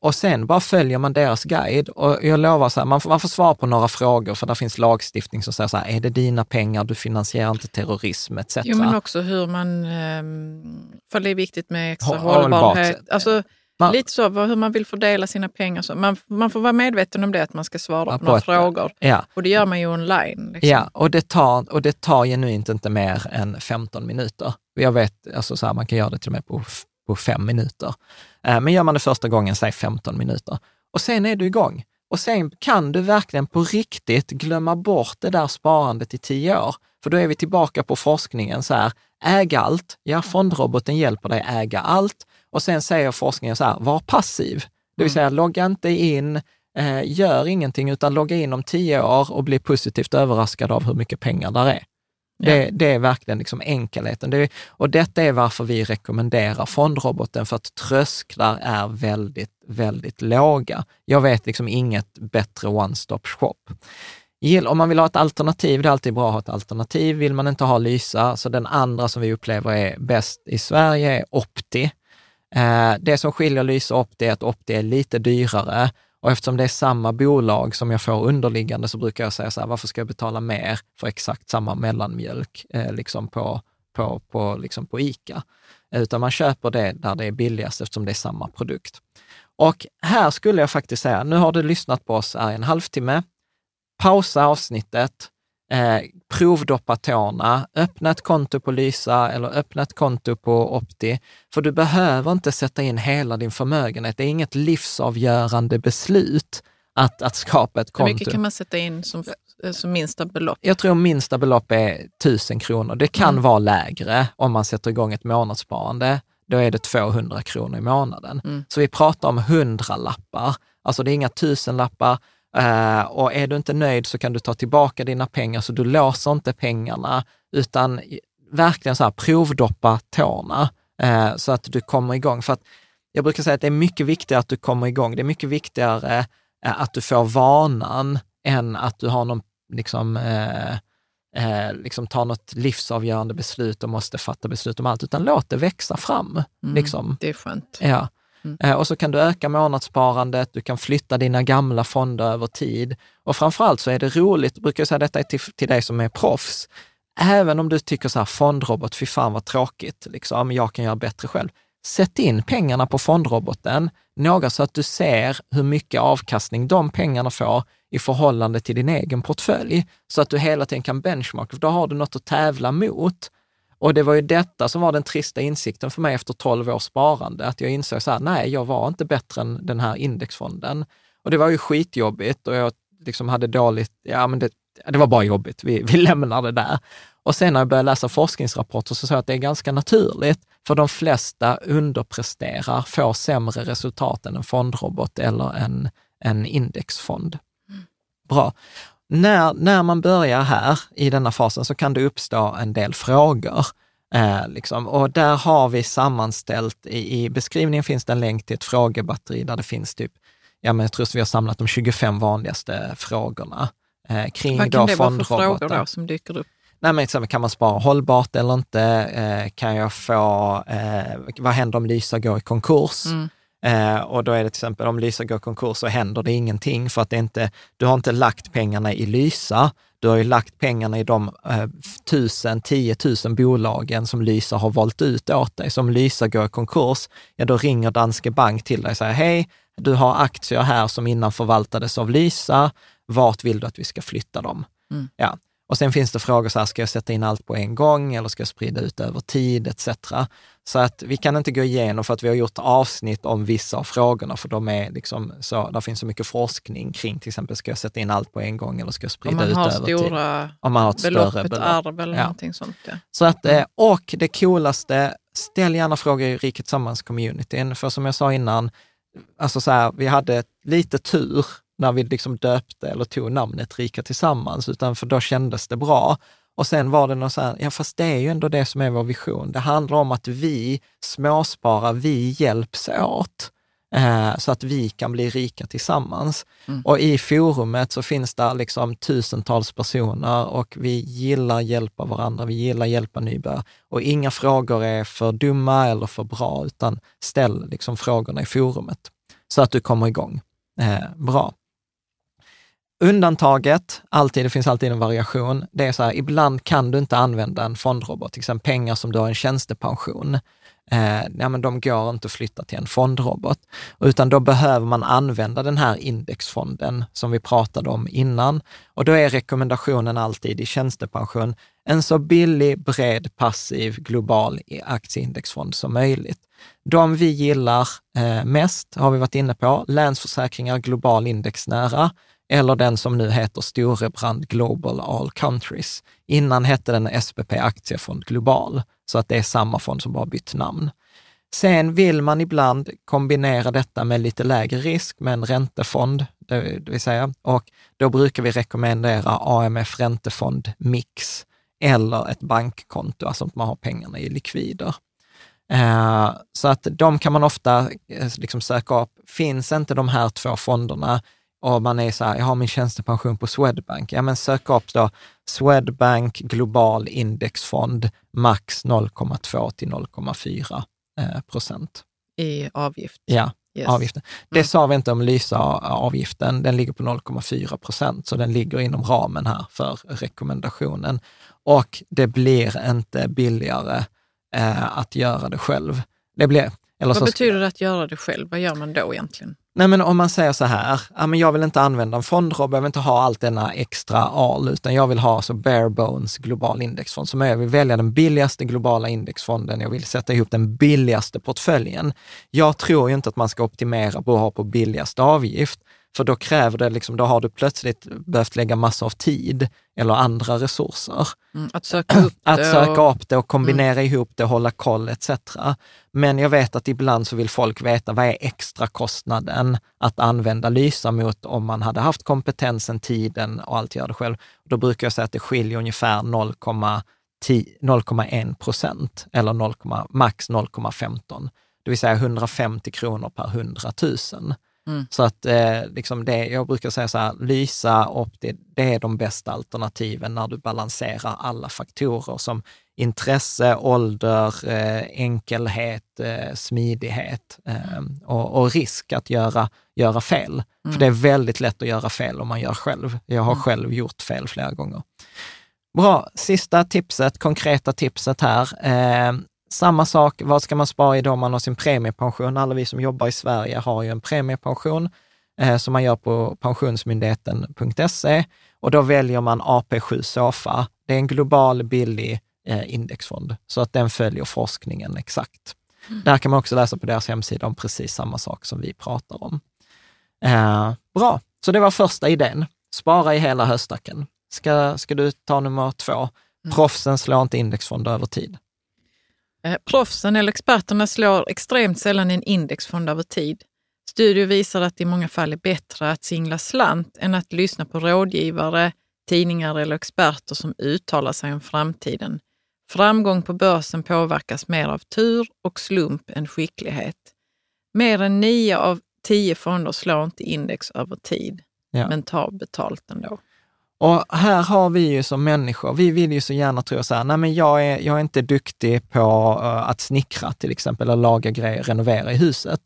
Och sen bara följer man deras guide och jag lovar, så här, man, får, man får svar på några frågor för det finns lagstiftning som säger så här, är det dina pengar, du finansierar inte terrorism etc. Jo, men också hur man, ehm, för det är viktigt med extra hållbarhet. Alltså, man, Lite så, hur man vill fördela sina pengar. Så man, man får vara medveten om det, att man ska svara på några frågor. Ja. Och det gör man ju online. Liksom. Ja, och det, tar, och det tar genuint inte mer än 15 minuter. Jag vet, alltså så här, man kan göra det till och med på, på fem minuter. Eh, men gör man det första gången, säg 15 minuter. Och sen är du igång. Och sen kan du verkligen på riktigt glömma bort det där sparandet i tio år. För då är vi tillbaka på forskningen, så här, äga allt. Ja, fondroboten hjälper dig äga allt. Och sen säger forskningen så här, var passiv. Det vill mm. säga, logga inte in, eh, gör ingenting, utan logga in om tio år och bli positivt överraskad av hur mycket pengar där är. Det, ja. det är verkligen liksom enkelheten. Det, och detta är varför vi rekommenderar fondroboten, för att trösklar är väldigt, väldigt låga. Jag vet liksom inget bättre one-stop shop. Om man vill ha ett alternativ, det är alltid bra att ha ett alternativ. Vill man inte ha Lysa, så den andra som vi upplever är bäst i Sverige är Opti. Eh, det som skiljer Lyse och Opti är att Opti är lite dyrare och eftersom det är samma bolag som jag får underliggande så brukar jag säga så här, varför ska jag betala mer för exakt samma mellanmjölk eh, liksom på, på, på, liksom på ICA? Utan man köper det där det är billigast eftersom det är samma produkt. Och här skulle jag faktiskt säga, nu har du lyssnat på oss här i en halvtimme, pausa avsnittet, eh, provdoppa tårna, öppna ett konto på Lysa eller öppna ett konto på Opti. För du behöver inte sätta in hela din förmögenhet. Det är inget livsavgörande beslut att, att skapa ett konto. Hur mycket kan man sätta in som, eh, som minsta belopp? Jag tror minsta belopp är tusen kronor. Det kan mm. vara lägre om man sätter igång ett månadssparande. Då är det 200 kronor i månaden. Mm. Så vi pratar om hundralappar. Alltså det är inga tusenlappar. Uh, och är du inte nöjd så kan du ta tillbaka dina pengar, så du låser inte pengarna, utan verkligen så här provdoppa tårna uh, så att du kommer igång. För att jag brukar säga att det är mycket viktigare att du kommer igång. Det är mycket viktigare uh, att du får vanan än att du har någon, liksom, liksom tar något livsavgörande beslut och måste fatta beslut om allt, utan låt det växa fram. Mm, liksom. Det är skönt. Ja. Mm. Eh, och så kan du öka månadssparandet, du kan flytta dina gamla fonder över tid. Och framförallt så är det roligt, brukar jag säga detta till, till dig som är proffs, även om du tycker så här, fondrobot, fy fan vad tråkigt, liksom, jag kan göra bättre själv. Sätt in pengarna på fondroboten, några så att du ser hur mycket avkastning de pengarna får i förhållande till din egen portfölj, så att du hela tiden kan benchmarka, för då har du något att tävla mot. Och det var ju detta som var den trista insikten för mig efter 12 års sparande, att jag insåg så här, nej, jag var inte bättre än den här indexfonden. Och det var ju skitjobbigt och jag liksom hade dåligt, ja men det, det var bara jobbigt, vi, vi lämnar det där. Och sen när jag började läsa forskningsrapporter så såg jag att det är ganska naturligt, för de flesta underpresterar, får sämre resultat än en fondrobot eller en, en indexfond. Mm. Bra när, när man börjar här i denna fasen så kan det uppstå en del frågor. Eh, liksom. Och där har vi sammanställt, i, i, beskrivningen finns det en länk till ett frågebatteri där det finns typ, ja men jag tror att vi har samlat de 25 vanligaste frågorna eh, kring Vad kan det vara för frågor då som dyker upp? Nej, men exempel, kan man spara hållbart eller inte? Eh, kan jag få, eh, vad händer om Lysa går i konkurs? Mm. Eh, och då är det till exempel om Lysa går konkurs så händer det ingenting för att det inte, du har inte lagt pengarna i Lysa, du har ju lagt pengarna i de eh, tusen, tiotusen bolagen som Lysa har valt ut åt dig. Så om Lysa går i konkurs, ja då ringer Danske Bank till dig och säger, hej, du har aktier här som innan förvaltades av Lysa, vart vill du att vi ska flytta dem? Mm. Ja. Och sen finns det frågor så här, ska jag sätta in allt på en gång eller ska jag sprida ut över tid etc. Så att vi kan inte gå igenom för att vi har gjort avsnitt om vissa av frågorna, för de är liksom så, där finns så mycket forskning kring, till exempel, ska jag sätta in allt på en gång eller ska jag sprida ut över tid? Om man har ett större belopp. arv eller ja. någonting sånt. Ja. Så att, eh, och det coolaste, ställ gärna frågor i Riket Sammans-communityn, för som jag sa innan, alltså så här, vi hade lite tur när vi liksom döpte eller tog namnet Rika Tillsammans, utan för då kändes det bra. Och sen var det någon så här, ja fast det är ju ändå det som är vår vision. Det handlar om att vi småsparar, vi hjälps åt. eh, så att vi kan bli rika tillsammans. Mm. Och i forumet så finns det liksom tusentals personer och vi gillar hjälpa varandra, vi gillar hjälpa nybörjare. Och inga frågor är för dumma eller för bra, utan ställ liksom frågorna i forumet så att du kommer igång. Eh, bra. Undantaget, alltid, det finns alltid en variation, det är så här, ibland kan du inte använda en fondrobot, till exempel pengar som du har en tjänstepension. Eh, ja, men de går inte att flytta till en fondrobot, utan då behöver man använda den här indexfonden som vi pratade om innan. Och då är rekommendationen alltid i tjänstepension, en så billig, bred, passiv, global aktieindexfond som möjligt. De vi gillar eh, mest har vi varit inne på, Länsförsäkringar Global Indexnära, eller den som nu heter Storebrand Global All Countries. Innan hette den SPP Aktiefond Global, så att det är samma fond som bara bytt namn. Sen vill man ibland kombinera detta med lite lägre risk med en räntefond, det vill säga, och då brukar vi rekommendera AMF Räntefond Mix eller ett bankkonto, alltså att man har pengarna i likvider. Eh, så att de kan man ofta eh, liksom söka upp. Finns inte de här två fonderna, och man är så här, jag har min tjänstepension på Swedbank. Ja, men sök upp då Swedbank global indexfond, max 0,2 till 0,4 eh, procent. I avgift? Ja, yes. avgiften. Det mm. sa vi inte om Lysa-avgiften. Den ligger på 0,4 procent, så den ligger inom ramen här för rekommendationen. Och det blir inte billigare eh, att göra det själv. Det blir, eller Vad så, betyder det att göra det själv? Vad gör man då egentligen? Nej, men om man säger så här, ja, men jag vill inte använda en fondrob, jag vill inte ha allt denna extra al, utan jag vill ha så bare bones global indexfond. Så jag vill välja den billigaste globala indexfonden, jag vill sätta ihop den billigaste portföljen. Jag tror ju inte att man ska optimera på att ha på billigaste avgift, för då kräver det, liksom, då har du plötsligt behövt lägga massor av tid eller andra resurser. Mm, att söka upp det. Att söka upp det och kombinera mm. ihop det, hålla koll etc. Men jag vet att ibland så vill folk veta vad är extra kostnaden att använda Lysa mot om man hade haft kompetensen, tiden och allt gör det själv. Då brukar jag säga att det skiljer ungefär 0,1 procent eller 0, max 0,15. Det vill säga 150 kronor per 100 000. Mm. Så att eh, liksom det, jag brukar säga så här, Lysa och det, det, är de bästa alternativen när du balanserar alla faktorer som intresse, ålder, eh, enkelhet, eh, smidighet eh, och, och, risk att göra, göra fel. Mm. För det är väldigt lätt att göra fel om man gör själv. Jag har mm. själv gjort fel flera gånger. Bra, sista tipset, konkreta tipset här. Samma sak, vad ska man spara i då man har sin premiepension? Alla vi som jobbar i Sverige har ju en premiepension eh, som man gör på pensionsmyndigheten.se och då väljer man AP7 SOFA. Det är en global billig eh, indexfond, så att den följer forskningen exakt. Mm. Där kan man också läsa på deras hemsida om precis samma sak som vi pratar om. Eh, bra, så det var första idén. Spara i hela höstacken. Ska, ska du ta nummer två? Mm. Proffsen slår inte indexfonder över tid. Eh, proffsen eller experterna slår extremt sällan en indexfond över tid. Studier visar att det i många fall är bättre att singla slant än att lyssna på rådgivare, tidningar eller experter som uttalar sig om framtiden. Framgång på börsen påverkas mer av tur och slump än skicklighet. Mer än nio av tio fonder slår inte index över tid, ja. men tar betalt ändå. Och här har vi ju som människor, vi vill ju så gärna tro så här, nej men jag är, jag är inte duktig på eh, att snickra till exempel, eller laga grejer, renovera i huset.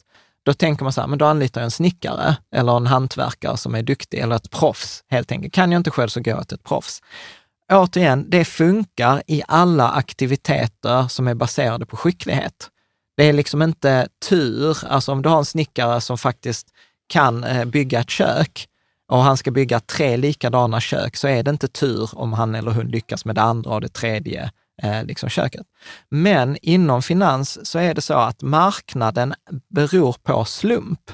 Då tänker man så här, men då anlitar jag en snickare eller en hantverkare som är duktig, eller ett proffs helt enkelt. Kan jag inte själv så går jag till ett proffs. Återigen, det funkar i alla aktiviteter som är baserade på skicklighet. Det är liksom inte tur, alltså om du har en snickare som faktiskt kan eh, bygga ett kök, och han ska bygga tre likadana kök, så är det inte tur om han eller hon lyckas med det andra och det tredje eh, liksom köket. Men inom finans så är det så att marknaden beror på slump.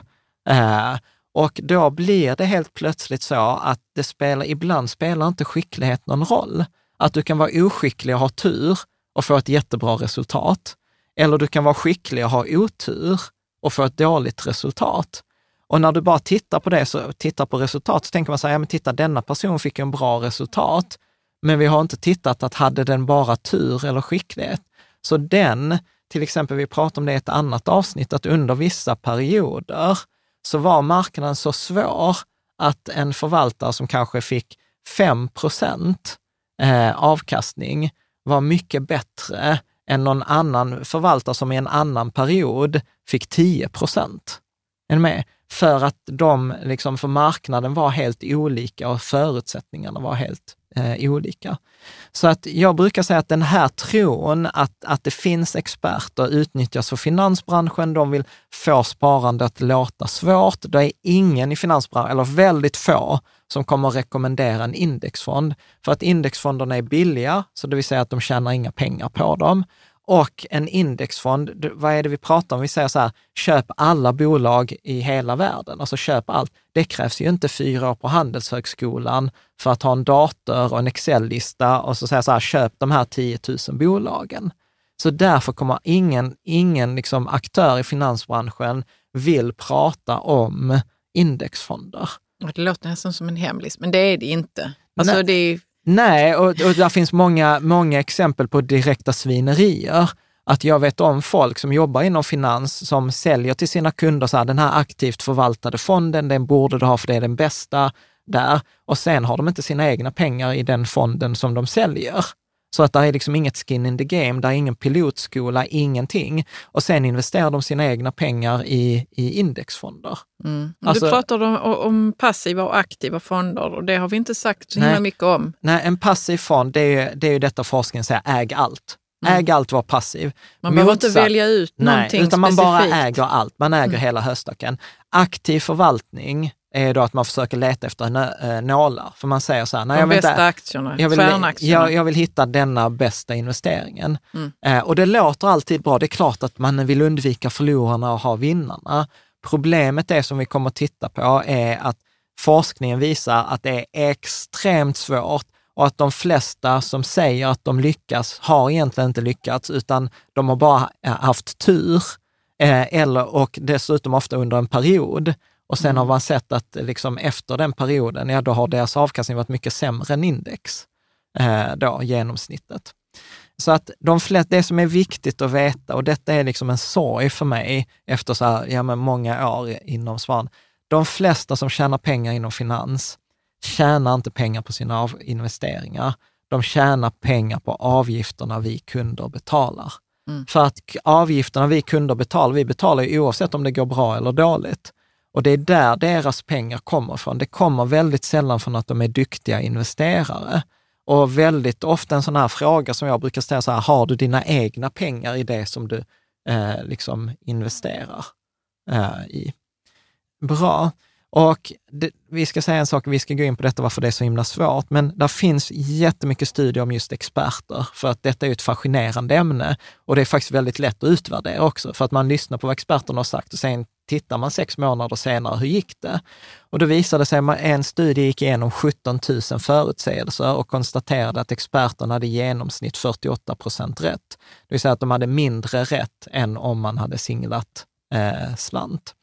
Eh, och då blir det helt plötsligt så att det spelar, ibland spelar inte skicklighet någon roll. Att du kan vara oskicklig och ha tur och få ett jättebra resultat. Eller du kan vara skicklig och ha otur och få ett dåligt resultat. Och när du bara tittar på det, så tittar på resultat, så tänker man så här, ja men titta denna person fick en bra resultat, men vi har inte tittat att hade den bara tur eller skicklighet. Så den till exempel, vi pratade om det i ett annat avsnitt, att under vissa perioder så var marknaden så svår att en förvaltare som kanske fick 5 procent eh, avkastning var mycket bättre än någon annan förvaltare som i en annan period fick 10 procent. Är ni med? För att de, liksom, för marknaden var helt olika och förutsättningarna var helt eh, olika. Så att jag brukar säga att den här tron att, att det finns experter utnyttjas för finansbranschen. De vill få sparande att låta svårt. Det är ingen i finansbranschen, eller väldigt få, som kommer att rekommendera en indexfond. För att indexfonderna är billiga, så det vill säga att de tjänar inga pengar på dem. Och en indexfond, vad är det vi pratar om? Vi säger så här, köp alla bolag i hela världen, alltså köp allt. Det krävs ju inte fyra år på Handelshögskolan för att ha en dator och en Excel-lista och så säga så här, köp de här 10 000 bolagen. Så därför kommer ingen, ingen liksom aktör i finansbranschen vill prata om indexfonder. Det låter nästan som en hemlis, men det är det inte. Alltså Nej. det är Nej, och, och där finns många, många exempel på direkta svinerier. Att jag vet om folk som jobbar inom finans som säljer till sina kunder så här, den här aktivt förvaltade fonden, den borde du ha för det är den bästa där. Och sen har de inte sina egna pengar i den fonden som de säljer. Så att det är liksom inget skin in the game, det är ingen pilotskola, ingenting. Och sen investerar de sina egna pengar i, i indexfonder. Mm. Alltså, du pratar om, om, passiva och aktiva fonder och det har vi inte sagt så himla mycket om. Nej, en passiv fond, det är, det är ju detta forskningen säger, äg allt. Mm. Äg allt, var passiv. Man behöver inte välja ut någonting nej, utan man specifikt. bara äger allt. Man äger mm. hela höstacken. Aktiv förvaltning, är då att man försöker leta efter eh, nålar. För man säger så här, nej, De jag bästa inte, aktierna, jag vill, stjärnaktierna. Jag, jag, vill hitta denna bästa investeringen. Mm. Eh, och det låter alltid bra. Det är klart att man vill undvika förlorarna och ha vinnarna. Problemet är som vi kommer att titta på är att forskningen visar att det är extremt svårt och att de flesta som säger att de lyckas har egentligen inte lyckats, utan de har bara haft tur. Eh, eller, och dessutom ofta under en period. Och sen har mm. man sett att liksom efter den perioden, ja då har deras avkastning varit mycket sämre än index, eh, då, genomsnittet. Så att de flesta, det som är viktigt att veta, och detta är liksom en sorg för mig efter så här, ja, men många år inom Svan, de flesta som tjänar pengar inom finans tjänar inte pengar på sina investeringar. De tjänar pengar på avgifterna vi kunder betalar. Mm. För att avgifterna vi kunder betalar, vi betalar ju oavsett om det går bra eller dåligt. Och det är där deras pengar kommer från. Det kommer väldigt sällan från att de är duktiga investerare. Och väldigt ofta en sån här fråga som jag brukar ställa, så här, har du dina egna pengar i det som du eh, liksom investerar eh, i? Bra. Och det, vi ska säga en sak, vi ska gå in på detta varför det är så himla svårt, men det finns jättemycket studier om just experter, för att detta är ett fascinerande ämne och det är faktiskt väldigt lätt att utvärdera också, för att man lyssnar på vad experterna har sagt och sen tittar man sex månader senare, hur gick det? Och då visade det sig att en studie gick igenom 17 000 förutsägelser och konstaterade att experterna hade i genomsnitt 48 procent rätt. Det vill säga att de hade mindre rätt än om man hade singlat eh, slant.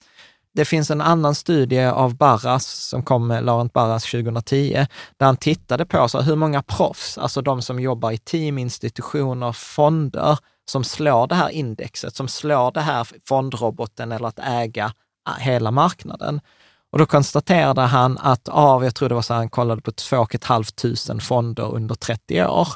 Det finns en annan studie av Barras, som kom med Laurent Barras 2010, där han tittade på så hur många proffs, alltså de som jobbar i team, institutioner, fonder, som slår det här indexet, som slår det här fondroboten eller att äga äh, hela marknaden. Och då konstaterade han att av, jag tror det var så här, han kollade på 2 500 fonder under 30 år,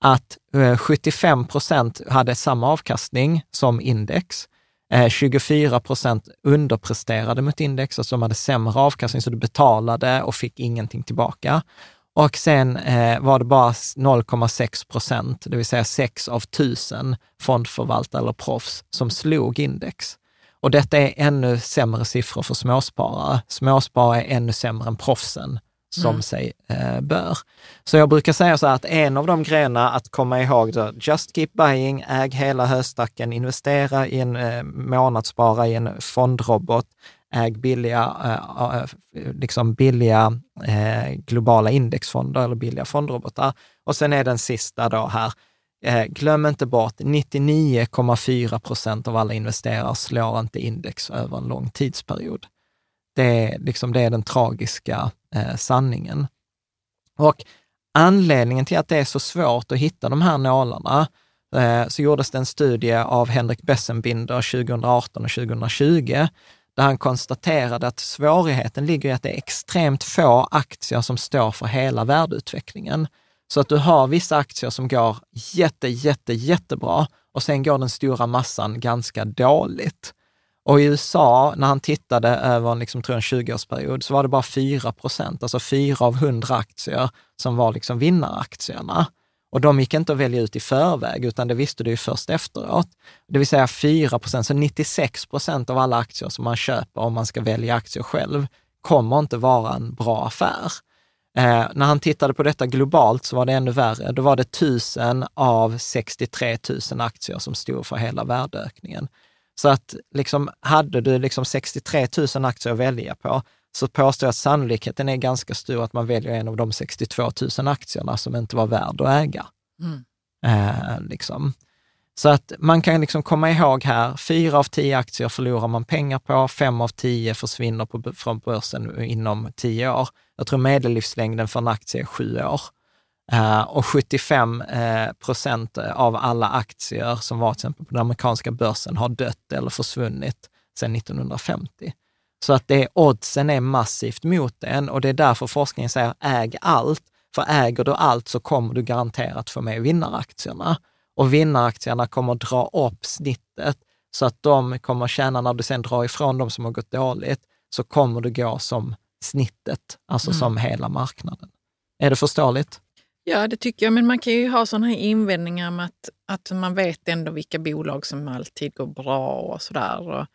att eh, 75 procent hade samma avkastning som index. Eh, 24 procent underpresterade mot index, alltså de hade sämre avkastning, så du betalade och fick ingenting tillbaka. Och sen eh, var det bara 0,6 procent, det vill säga 6 av 1000 fondförvaltare eller proffs som slog index. Och detta är ännu sämre siffror för småsparare. Småsparare är ännu sämre än proffsen som mm. sig eh, bör. Så jag brukar säga så här att en av de grejerna att komma ihåg, då, just keep buying, äg hela höstacken, investera i en eh, månadsspara i en fondrobot, äg billiga, eh, liksom billiga eh, globala indexfonder eller billiga fondrobotar. Och sen är den sista då här, eh, glöm inte bort 99,4 procent av alla investerare slår inte index över en lång tidsperiod. Det är, liksom, det är den tragiska sanningen. Och anledningen till att det är så svårt att hitta de här nålarna, så gjordes det en studie av Henrik Bessenbinder 2018 och 2020, där han konstaterade att svårigheten ligger i att det är extremt få aktier som står för hela värdeutvecklingen. Så att du har vissa aktier som går jätte, jätte, jättebra och sen går den stora massan ganska dåligt. Och i USA, när han tittade över liksom, tror jag, en 20-årsperiod, så var det bara 4 procent, alltså 4 av 100 aktier som var liksom vinnaraktierna. Och de gick inte att välja ut i förväg, utan det visste du ju först efteråt. Det vill säga 4 procent, så 96 procent av alla aktier som man köper om man ska välja aktier själv, kommer inte vara en bra affär. Eh, när han tittade på detta globalt så var det ännu värre. Då var det 1000 av 63 000 aktier som stod för hela värdeökningen. Så att liksom, hade du liksom 63 000 aktier att välja på, så påstår jag att sannolikheten är ganska stor att man väljer en av de 62 000 aktierna som inte var värd att äga. Mm. Eh, liksom. Så att man kan liksom komma ihåg här, fyra av tio aktier förlorar man pengar på, fem av tio försvinner på, från börsen inom tio år. Jag tror medellivslängden för en aktie är sju år. Uh, och 75 uh, eh, procent av alla aktier som var till exempel på den amerikanska börsen har dött eller försvunnit sedan 1950. Så att det, oddsen är massivt mot den och det är därför forskningen säger äg allt. För äger du allt så kommer du garanterat få med vinnaraktierna. Och vinnaraktierna kommer dra upp snittet så att de kommer tjäna, när du sen drar ifrån de som har gått dåligt, så kommer du gå som snittet, alltså mm. som hela marknaden. Är det förståeligt? Ja, det tycker jag. Men man kan ju ha sådana här invändningar med att, att man vet ändå vilka bolag som alltid går bra och sådär.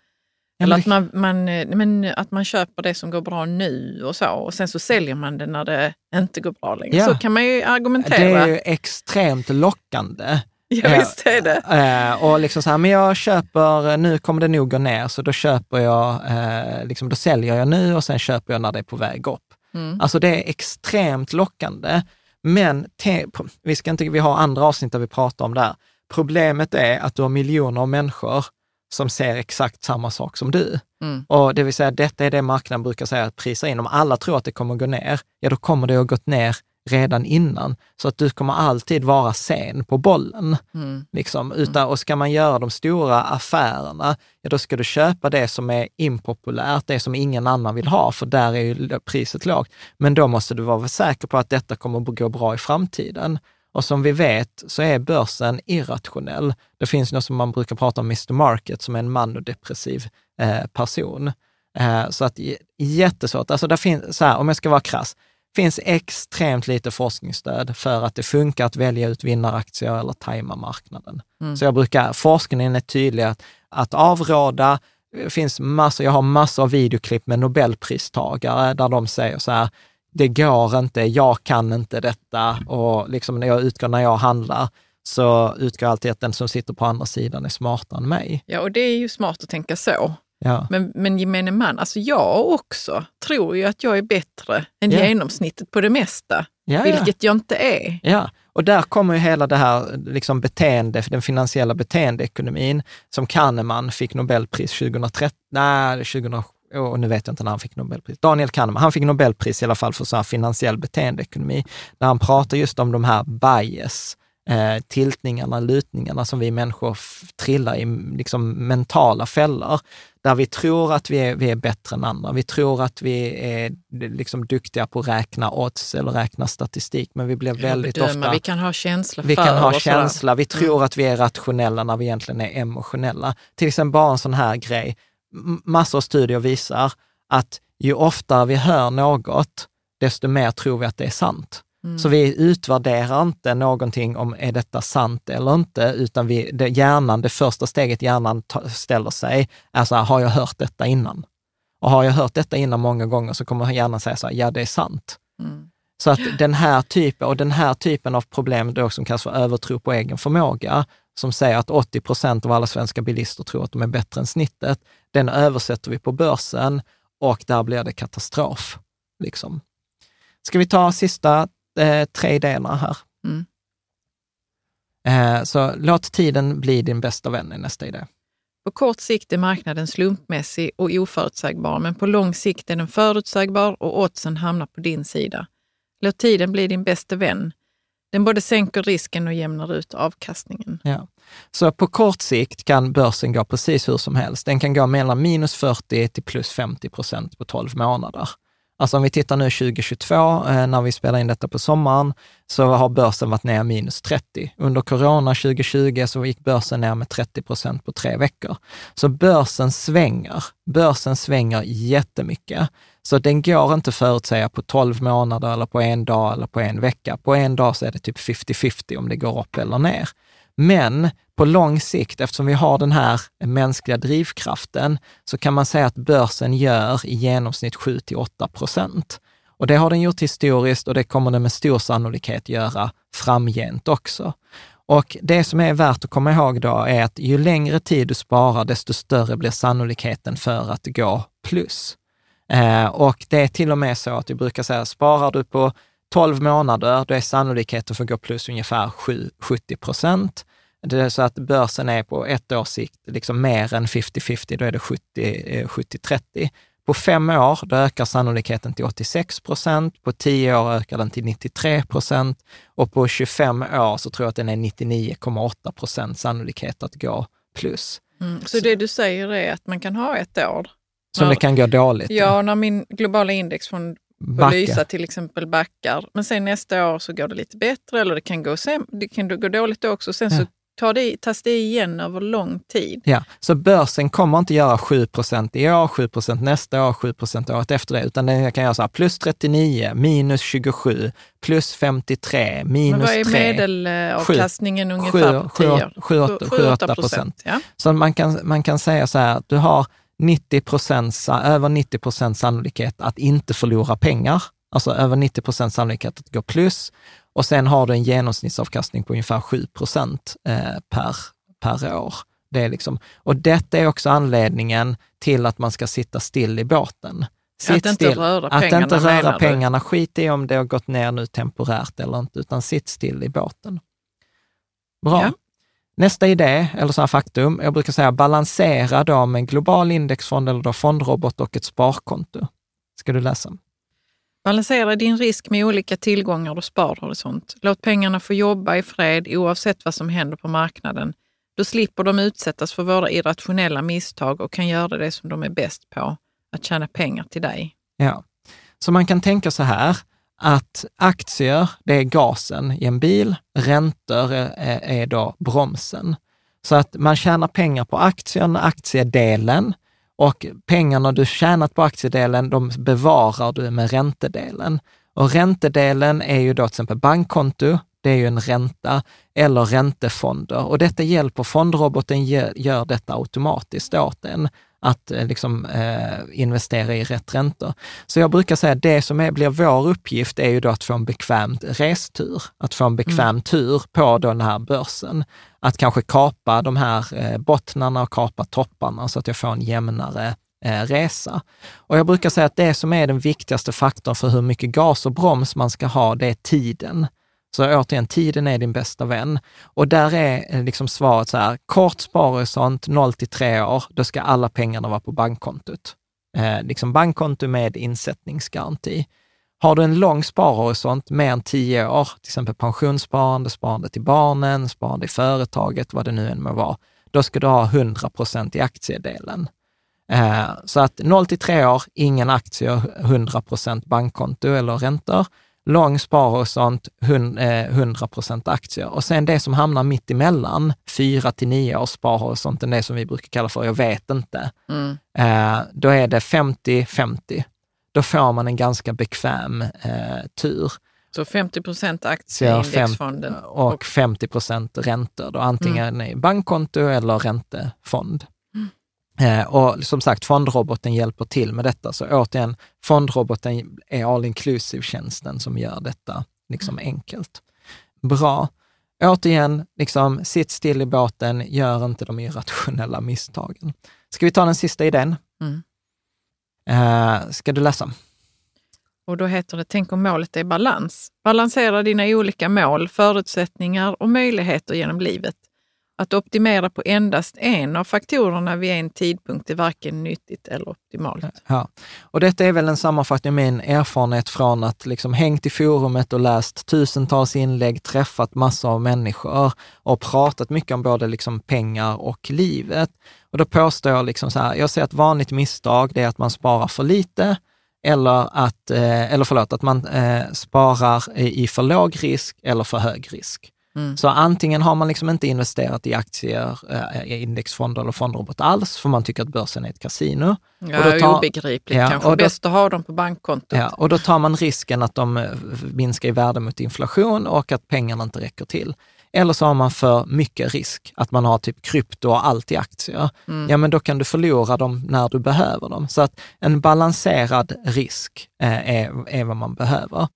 Eller att man, man, men att man köper det som går bra nu och så och sen så säljer man det när det inte går bra längre. Ja. Så kan man ju argumentera. Det är ju extremt lockande. Ja, visst är det. Eh, och liksom så här, men jag köper, nu kommer det nog gå ner, så då köper jag, eh, liksom, då säljer jag nu och sen köper jag när det är på väg upp. Mm. Alltså det är extremt lockande. Men te, vi, ska inte, vi har andra avsnitt där vi pratar om det här. Problemet är att du har miljoner människor som ser exakt samma sak som du. Mm. Och det vill säga, detta är det marknaden brukar säga att prisa in. Om alla tror att det kommer gå ner, ja då kommer det att ha gått ner redan innan. Så att du kommer alltid vara sen på bollen. Mm. Liksom. Utan, och ska man göra de stora affärerna, ja då ska du köpa det som är impopulärt, det som ingen annan vill ha, för där är ju priset lågt. Men då måste du vara säker på att detta kommer att gå bra i framtiden. Och som vi vet så är börsen irrationell. Det finns något som man brukar prata om, Mr Market, som är en manodepressiv eh, person. Eh, så att jättesvårt. Alltså där finns, så här, om jag ska vara krass, finns extremt lite forskningsstöd för att det funkar att välja ut vinnaraktier eller tajma marknaden. Mm. Så jag brukar, forskningen är tydlig att, att avråda, finns massor, jag har massor av videoklipp med Nobelpristagare där de säger så här, det går inte, jag kan inte detta och liksom när jag utgår när jag handlar så utgår jag alltid att den som sitter på andra sidan är smartare än mig. Ja, och det är ju smart att tänka så. Ja. Men, men gemene man, alltså jag också, tror ju att jag är bättre än ja. genomsnittet på det mesta, ja, vilket jag inte är. Ja, och där kommer ju hela det här liksom beteende, den finansiella beteendeekonomin, som Kahneman fick Nobelpris 2013, nej, 2007, och nu vet jag inte när han fick Nobelpris, Daniel Kahneman, han fick Nobelpris i alla fall för så här finansiell beteendeekonomi, där han pratar just om de här bias, eh, tiltningarna, lutningarna som vi människor trillar i, liksom mentala fällor, där vi tror att vi är, vi är bättre än andra. Vi tror att vi är liksom duktiga på att räkna odds eller räkna statistik, men vi blir väldigt bedöma. ofta... Vi kan ha känsla Vi kan ha känsla. Vi tror mm. att vi är rationella när vi egentligen är emotionella. Till exempel bara en sån här grej. Massor av studier visar att ju oftare vi hör något, desto mer tror vi att det är sant. Mm. Så vi utvärderar inte någonting om är detta sant eller inte, utan vi, det, hjärnan, det första steget hjärnan ta, ställer sig är så här, har jag hört detta innan? Och har jag hört detta innan många gånger så kommer hjärnan säga så här, ja det är sant. Mm. Så att den här typen, och den här typen av problem då som kallas för övertro på egen förmåga, som säger att 80 procent av alla svenska bilister tror att de är bättre än snittet, den översätter vi på börsen och där blir det katastrof. Liksom. Ska vi ta sista eh, tre delar här. Mm. Eh, så låt tiden bli din bästa vän i nästa idé. På kort sikt är marknaden slumpmässig och oförutsägbar, men på lång sikt är den förutsägbar och oddsen hamnar på din sida. Låt tiden bli din bästa vän. Den både sänker risken och jämnar ut avkastningen. Ja. Så på kort sikt kan börsen gå precis hur som helst. Den kan gå mellan minus 40 till plus 50 procent på 12 månader. Alltså om vi tittar nu 2022, eh, när vi spelar in detta på sommaren, så har börsen varit ner minus 30. Under corona 2020 så gick börsen ner med 30 procent på tre veckor. Så börsen svänger. Börsen svänger jättemycket. Så den går inte att förutsäga på 12 månader eller på en dag eller på en vecka. På en dag så är det typ 50-50 om det går upp eller ner. Men på lång sikt, eftersom vi har den här mänskliga drivkraften, så kan man säga att börsen gör i genomsnitt 7 till 8 procent. Och det har den gjort historiskt och det kommer den med stor sannolikhet göra framgent också. Och det som är värt att komma ihåg då är att ju längre tid du sparar, desto större blir sannolikheten för att gå plus. Eh, och det är till och med så att vi brukar säga, sparar du på 12 månader, då är sannolikheten för att gå plus ungefär 7, 70 procent. Det är så att börsen är på ett års sikt liksom mer än 50-50, då är det 70-30. Eh, på fem år, då ökar sannolikheten till 86 procent. På tio år ökar den till 93 procent. Och på 25 år så tror jag att den är 99,8 procent sannolikhet att gå plus. Mm, så, så, det du säger är att man kan ha ett år som när, det kan gå dåligt? Ja, när min globala indexfond Lysa till exempel backar. Men sen nästa år så går det lite bättre eller det kan gå, sem- det kan gå dåligt då också. Sen ja. så tar det, tas det igen över lång tid. Ja, så börsen kommer inte göra 7 i år, 7% nästa år, 7% året efter det, utan den kan göra så här, plus 39, minus 27, plus 53, minus 3. Men vad är medelavkastningen ungefär på 10 år? 7-8 procent. Ja. Så man kan, man kan säga så här, du har 90% över 90 procents sannolikhet att inte förlora pengar, alltså över 90 procents sannolikhet att gå plus. Och sen har du en genomsnittsavkastning på ungefär 7 procent eh, per, per år. Det är liksom, och detta är också anledningen till att man ska sitta still i båten. Sitt att inte röra att pengarna. Att inte röra pengarna. Skit i om det har gått ner nu temporärt eller inte, utan sitt still i båten. Bra. Ja. Nästa idé, eller så här faktum, jag brukar säga balansera då med en global indexfond eller då fondrobot och ett sparkonto. Ska du läsa? Balansera din risk med olika tillgångar och sparhorisont. Låt pengarna få jobba i fred oavsett vad som händer på marknaden. Då slipper de utsättas för våra irrationella misstag och kan göra det som de är bäst på, att tjäna pengar till dig. Ja, så man kan tänka så här, att aktier, det är gasen i en bil, räntor är, är då bromsen. Så att man tjänar pengar på aktien, aktiedelen, och pengarna du tjänat på aktiedelen, de bevarar du med räntedelen. Och räntedelen är ju då till exempel bankkonto, det är ju en ränta, eller räntefonder. Och detta hjälper, fondroboten gör detta automatiskt åt en att eh, liksom, eh, investera i rätt räntor. Så jag brukar säga att det som är, blir vår uppgift är ju då att få en bekväm restur, att få en bekväm mm. tur på den här börsen. Att kanske kapa de här eh, bottnarna och kapa topparna så att jag får en jämnare eh, resa. Och jag brukar säga att det som är den viktigaste faktorn för hur mycket gas och broms man ska ha, det är tiden. Så återigen, tiden är din bästa vän. Och där är eh, liksom svaret så här, kort sparhorisont 0 till 3 år, då ska alla pengarna vara på bankkontot. Eh, liksom bankkonto med insättningsgaranti. Har du en lång sparhorisont, mer än 10 år, till exempel pensionssparande, sparande till barnen, sparande i företaget, vad det nu än må vara, då ska du ha 100 procent i aktiedelen. Eh, så att 0 till 3 år, ingen aktier, 100 procent bankkonto eller räntor lång sparhorisont, 100 procent aktier. Och sen det som hamnar mitt emellan, 4 till 9 års sparhorisonten, det som vi brukar kalla för jag vet inte, mm. eh, då är det 50-50. Då får man en ganska bekväm eh, tur. Så 50 procent aktier i indexfonden? Och 50 procent räntor, då, antingen mm. i bankkonto eller räntefond. Eh, och som sagt, fondroboten hjälper till med detta. Så återigen, fondroboten är all inclusive-tjänsten som gör detta liksom mm. enkelt. Bra. Återigen, liksom, sitt still i båten, gör inte de irrationella misstagen. Ska vi ta den sista idén? Mm. Eh, ska du läsa? Och då heter det Tänk om målet är balans. Balansera dina olika mål, förutsättningar och möjligheter genom livet att optimera på endast en av faktorerna vid en tidpunkt är varken nyttigt eller optimalt. Ja. Och detta är väl en sammanfattning av min erfarenhet från att liksom hängt i forumet och läst tusentals inlägg, träffat massor av människor och pratat mycket om både liksom pengar och livet. Och då påstår jag liksom så här, jag ser ett vanligt misstag, det är att man sparar för lite eller att, eh, eller förlåt, att man eh, sparar i för låg risk eller för hög risk. Mm. Så antingen har man liksom inte investerat i aktier, eh, indexfonder eller fondrobot alls, för man tycker att börsen är ett kasino. Ja, och då tar, obegripligt. Ja, Kanske och då, bäst att ha dem på bankkontot. Ja, och då tar man risken att de minskar i värde mot inflation och att pengarna inte räcker till. Eller så har man för mycket risk, att man har typ krypto och allt i aktier. Mm. Ja, men då kan du förlora dem när du behöver dem. Så att en balanserad risk eh, är, är vad man behöver.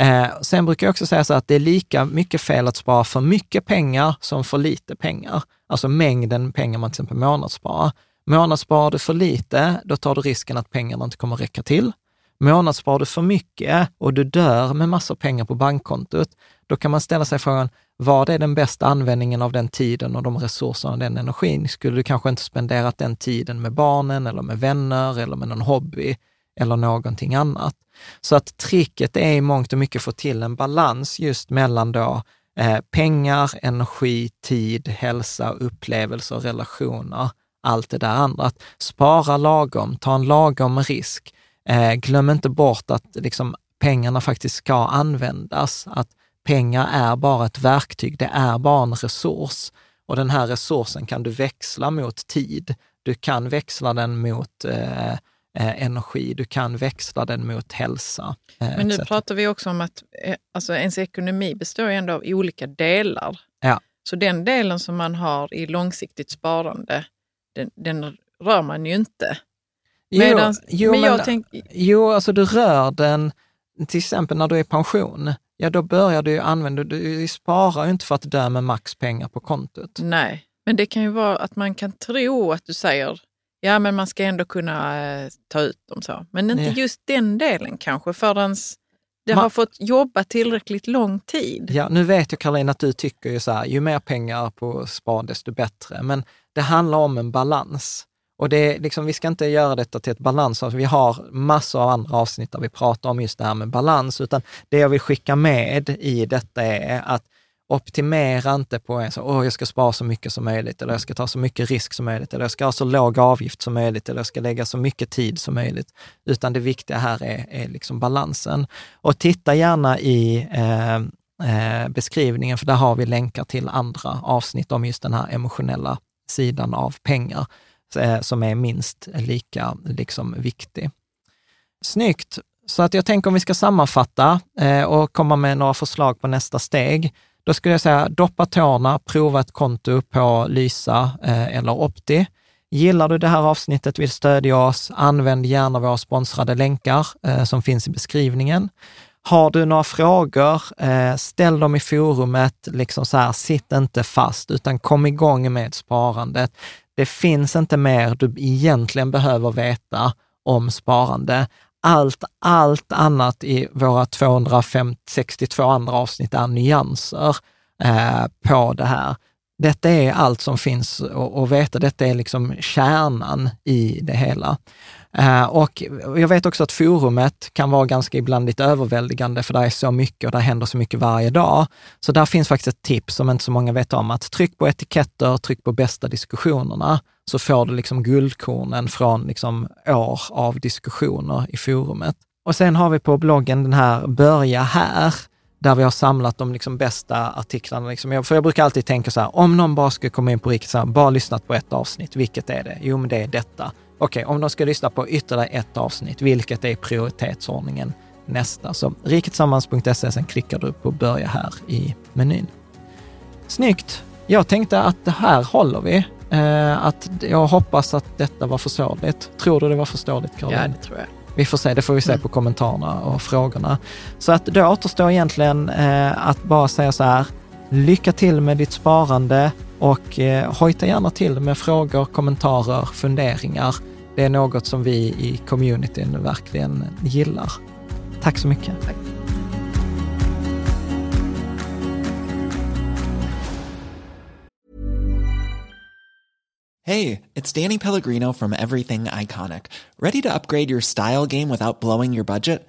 Eh, sen brukar jag också säga så att det är lika mycket fel att spara för mycket pengar som för lite pengar. Alltså mängden pengar man till exempel månadssparar. Månadssparar du för lite, då tar du risken att pengarna inte kommer räcka till. Månadssparar du för mycket och du dör med massor pengar på bankkontot, då kan man ställa sig frågan, vad är den bästa användningen av den tiden och de resurserna och den energin? Skulle du kanske inte spenderat den tiden med barnen eller med vänner eller med någon hobby eller någonting annat? Så att tricket är i mångt och mycket att få till en balans just mellan då eh, pengar, energi, tid, hälsa, upplevelser, relationer, allt det där andra. Att spara lagom, ta en lagom risk. Eh, glöm inte bort att liksom, pengarna faktiskt ska användas. Att pengar är bara ett verktyg, det är bara en resurs. Och den här resursen kan du växla mot tid. Du kan växla den mot eh, eh, energi, du kan växla den mot hälsa. Eh, Men nu etc. pratar vi också om att eh, alltså, ens ekonomi består ändå av olika delar. Ja. Så den delen som man har i långsiktigt sparande, den, den rör man ju inte. Medans, jo, jo, men, men tänk... jo, alltså du rör den, till exempel när du är i pension, ja då börjar du använda, du sparar ju inte för att dö med max pengar på kontot. Nej, men det kan ju vara att man kan tro att du säger Ja, men man ska ändå kunna eh, ta ut dem så. Men inte Nej. just den delen kanske förrän det man, har fått jobba tillräckligt lång tid. Ja, nu vet jag Caroline att du tycker ju så här, ju mer pengar på spar desto bättre. Men det handlar om en balans. Och det är liksom, vi ska inte göra detta till ett balans, alltså vi har massor av andra avsnitt där vi pratar om just det här med balans, utan det jag vill skicka med i detta är att optimera inte på en så, åh, jag ska spara så mycket som möjligt, eller jag ska ta så mycket risk som möjligt, eller jag ska ha så låg avgift som möjligt, eller jag ska lägga så mycket tid som möjligt. Utan det viktiga här är, är liksom balansen. Och titta gärna i eh, eh, beskrivningen, för där har vi länkar till andra avsnitt om just den här emotionella sidan av pengar, eh, som är minst lika liksom, viktig. Snyggt! Så att jag tänker om vi ska sammanfatta eh, och komma med några förslag på nästa steg, då skulle jag säga doppa tårna, prova ett konto på Lysa eh, eller Opti. Gillar du det här avsnittet, vill stödja oss, använd gärna våra sponsrade länkar eh, som finns i beskrivningen. Har du några frågor, eh, ställ dem i forumet, liksom så här, sitt inte fast, utan kom igång med sparandet. Det finns inte mer du egentligen behöver veta om sparande allt, allt annat i våra 262 andra avsnitt är nyanser eh, på det här. Detta är allt som finns att veta. Detta är liksom kärnan i det hela. Eh, och jag vet också att forumet kan vara ganska ibland lite överväldigande, för det är så mycket och det händer så mycket varje dag. Så där finns faktiskt ett tips som inte så många vet om, att tryck på etiketter, tryck på bästa diskussionerna, så får du liksom guldkornen från liksom år av diskussioner i forumet. Och sen har vi på bloggen den här Börja här, där vi har samlat de liksom bästa artiklarna. Liksom. För jag brukar alltid tänka så här, om någon bara skulle komma in på riktigt, så här, bara lyssnat på ett avsnitt, vilket är det? Jo, men det är detta. Okej, okay, om de ska lyssna på ytterligare ett avsnitt, vilket är prioritetsordningen nästa? Så riketsammans.se, sen klickar du på börja här i menyn. Snyggt! Jag tänkte att det här håller vi. Eh, att jag hoppas att detta var förståeligt. Tror du det var förståeligt, Caroline? Ja, det tror jag. Vi får se, det får vi se mm. på kommentarerna och frågorna. Så att då återstår egentligen eh, att bara säga så här, lycka till med ditt sparande och eh, hojta gärna till med frågor, kommentarer, funderingar. Det är något som vi i communityn verkligen gillar. Tack så mycket. Tack. Hey, it's Danny Pellegrino from Everything Iconic. Ready to upgrade your style game without blowing your budget?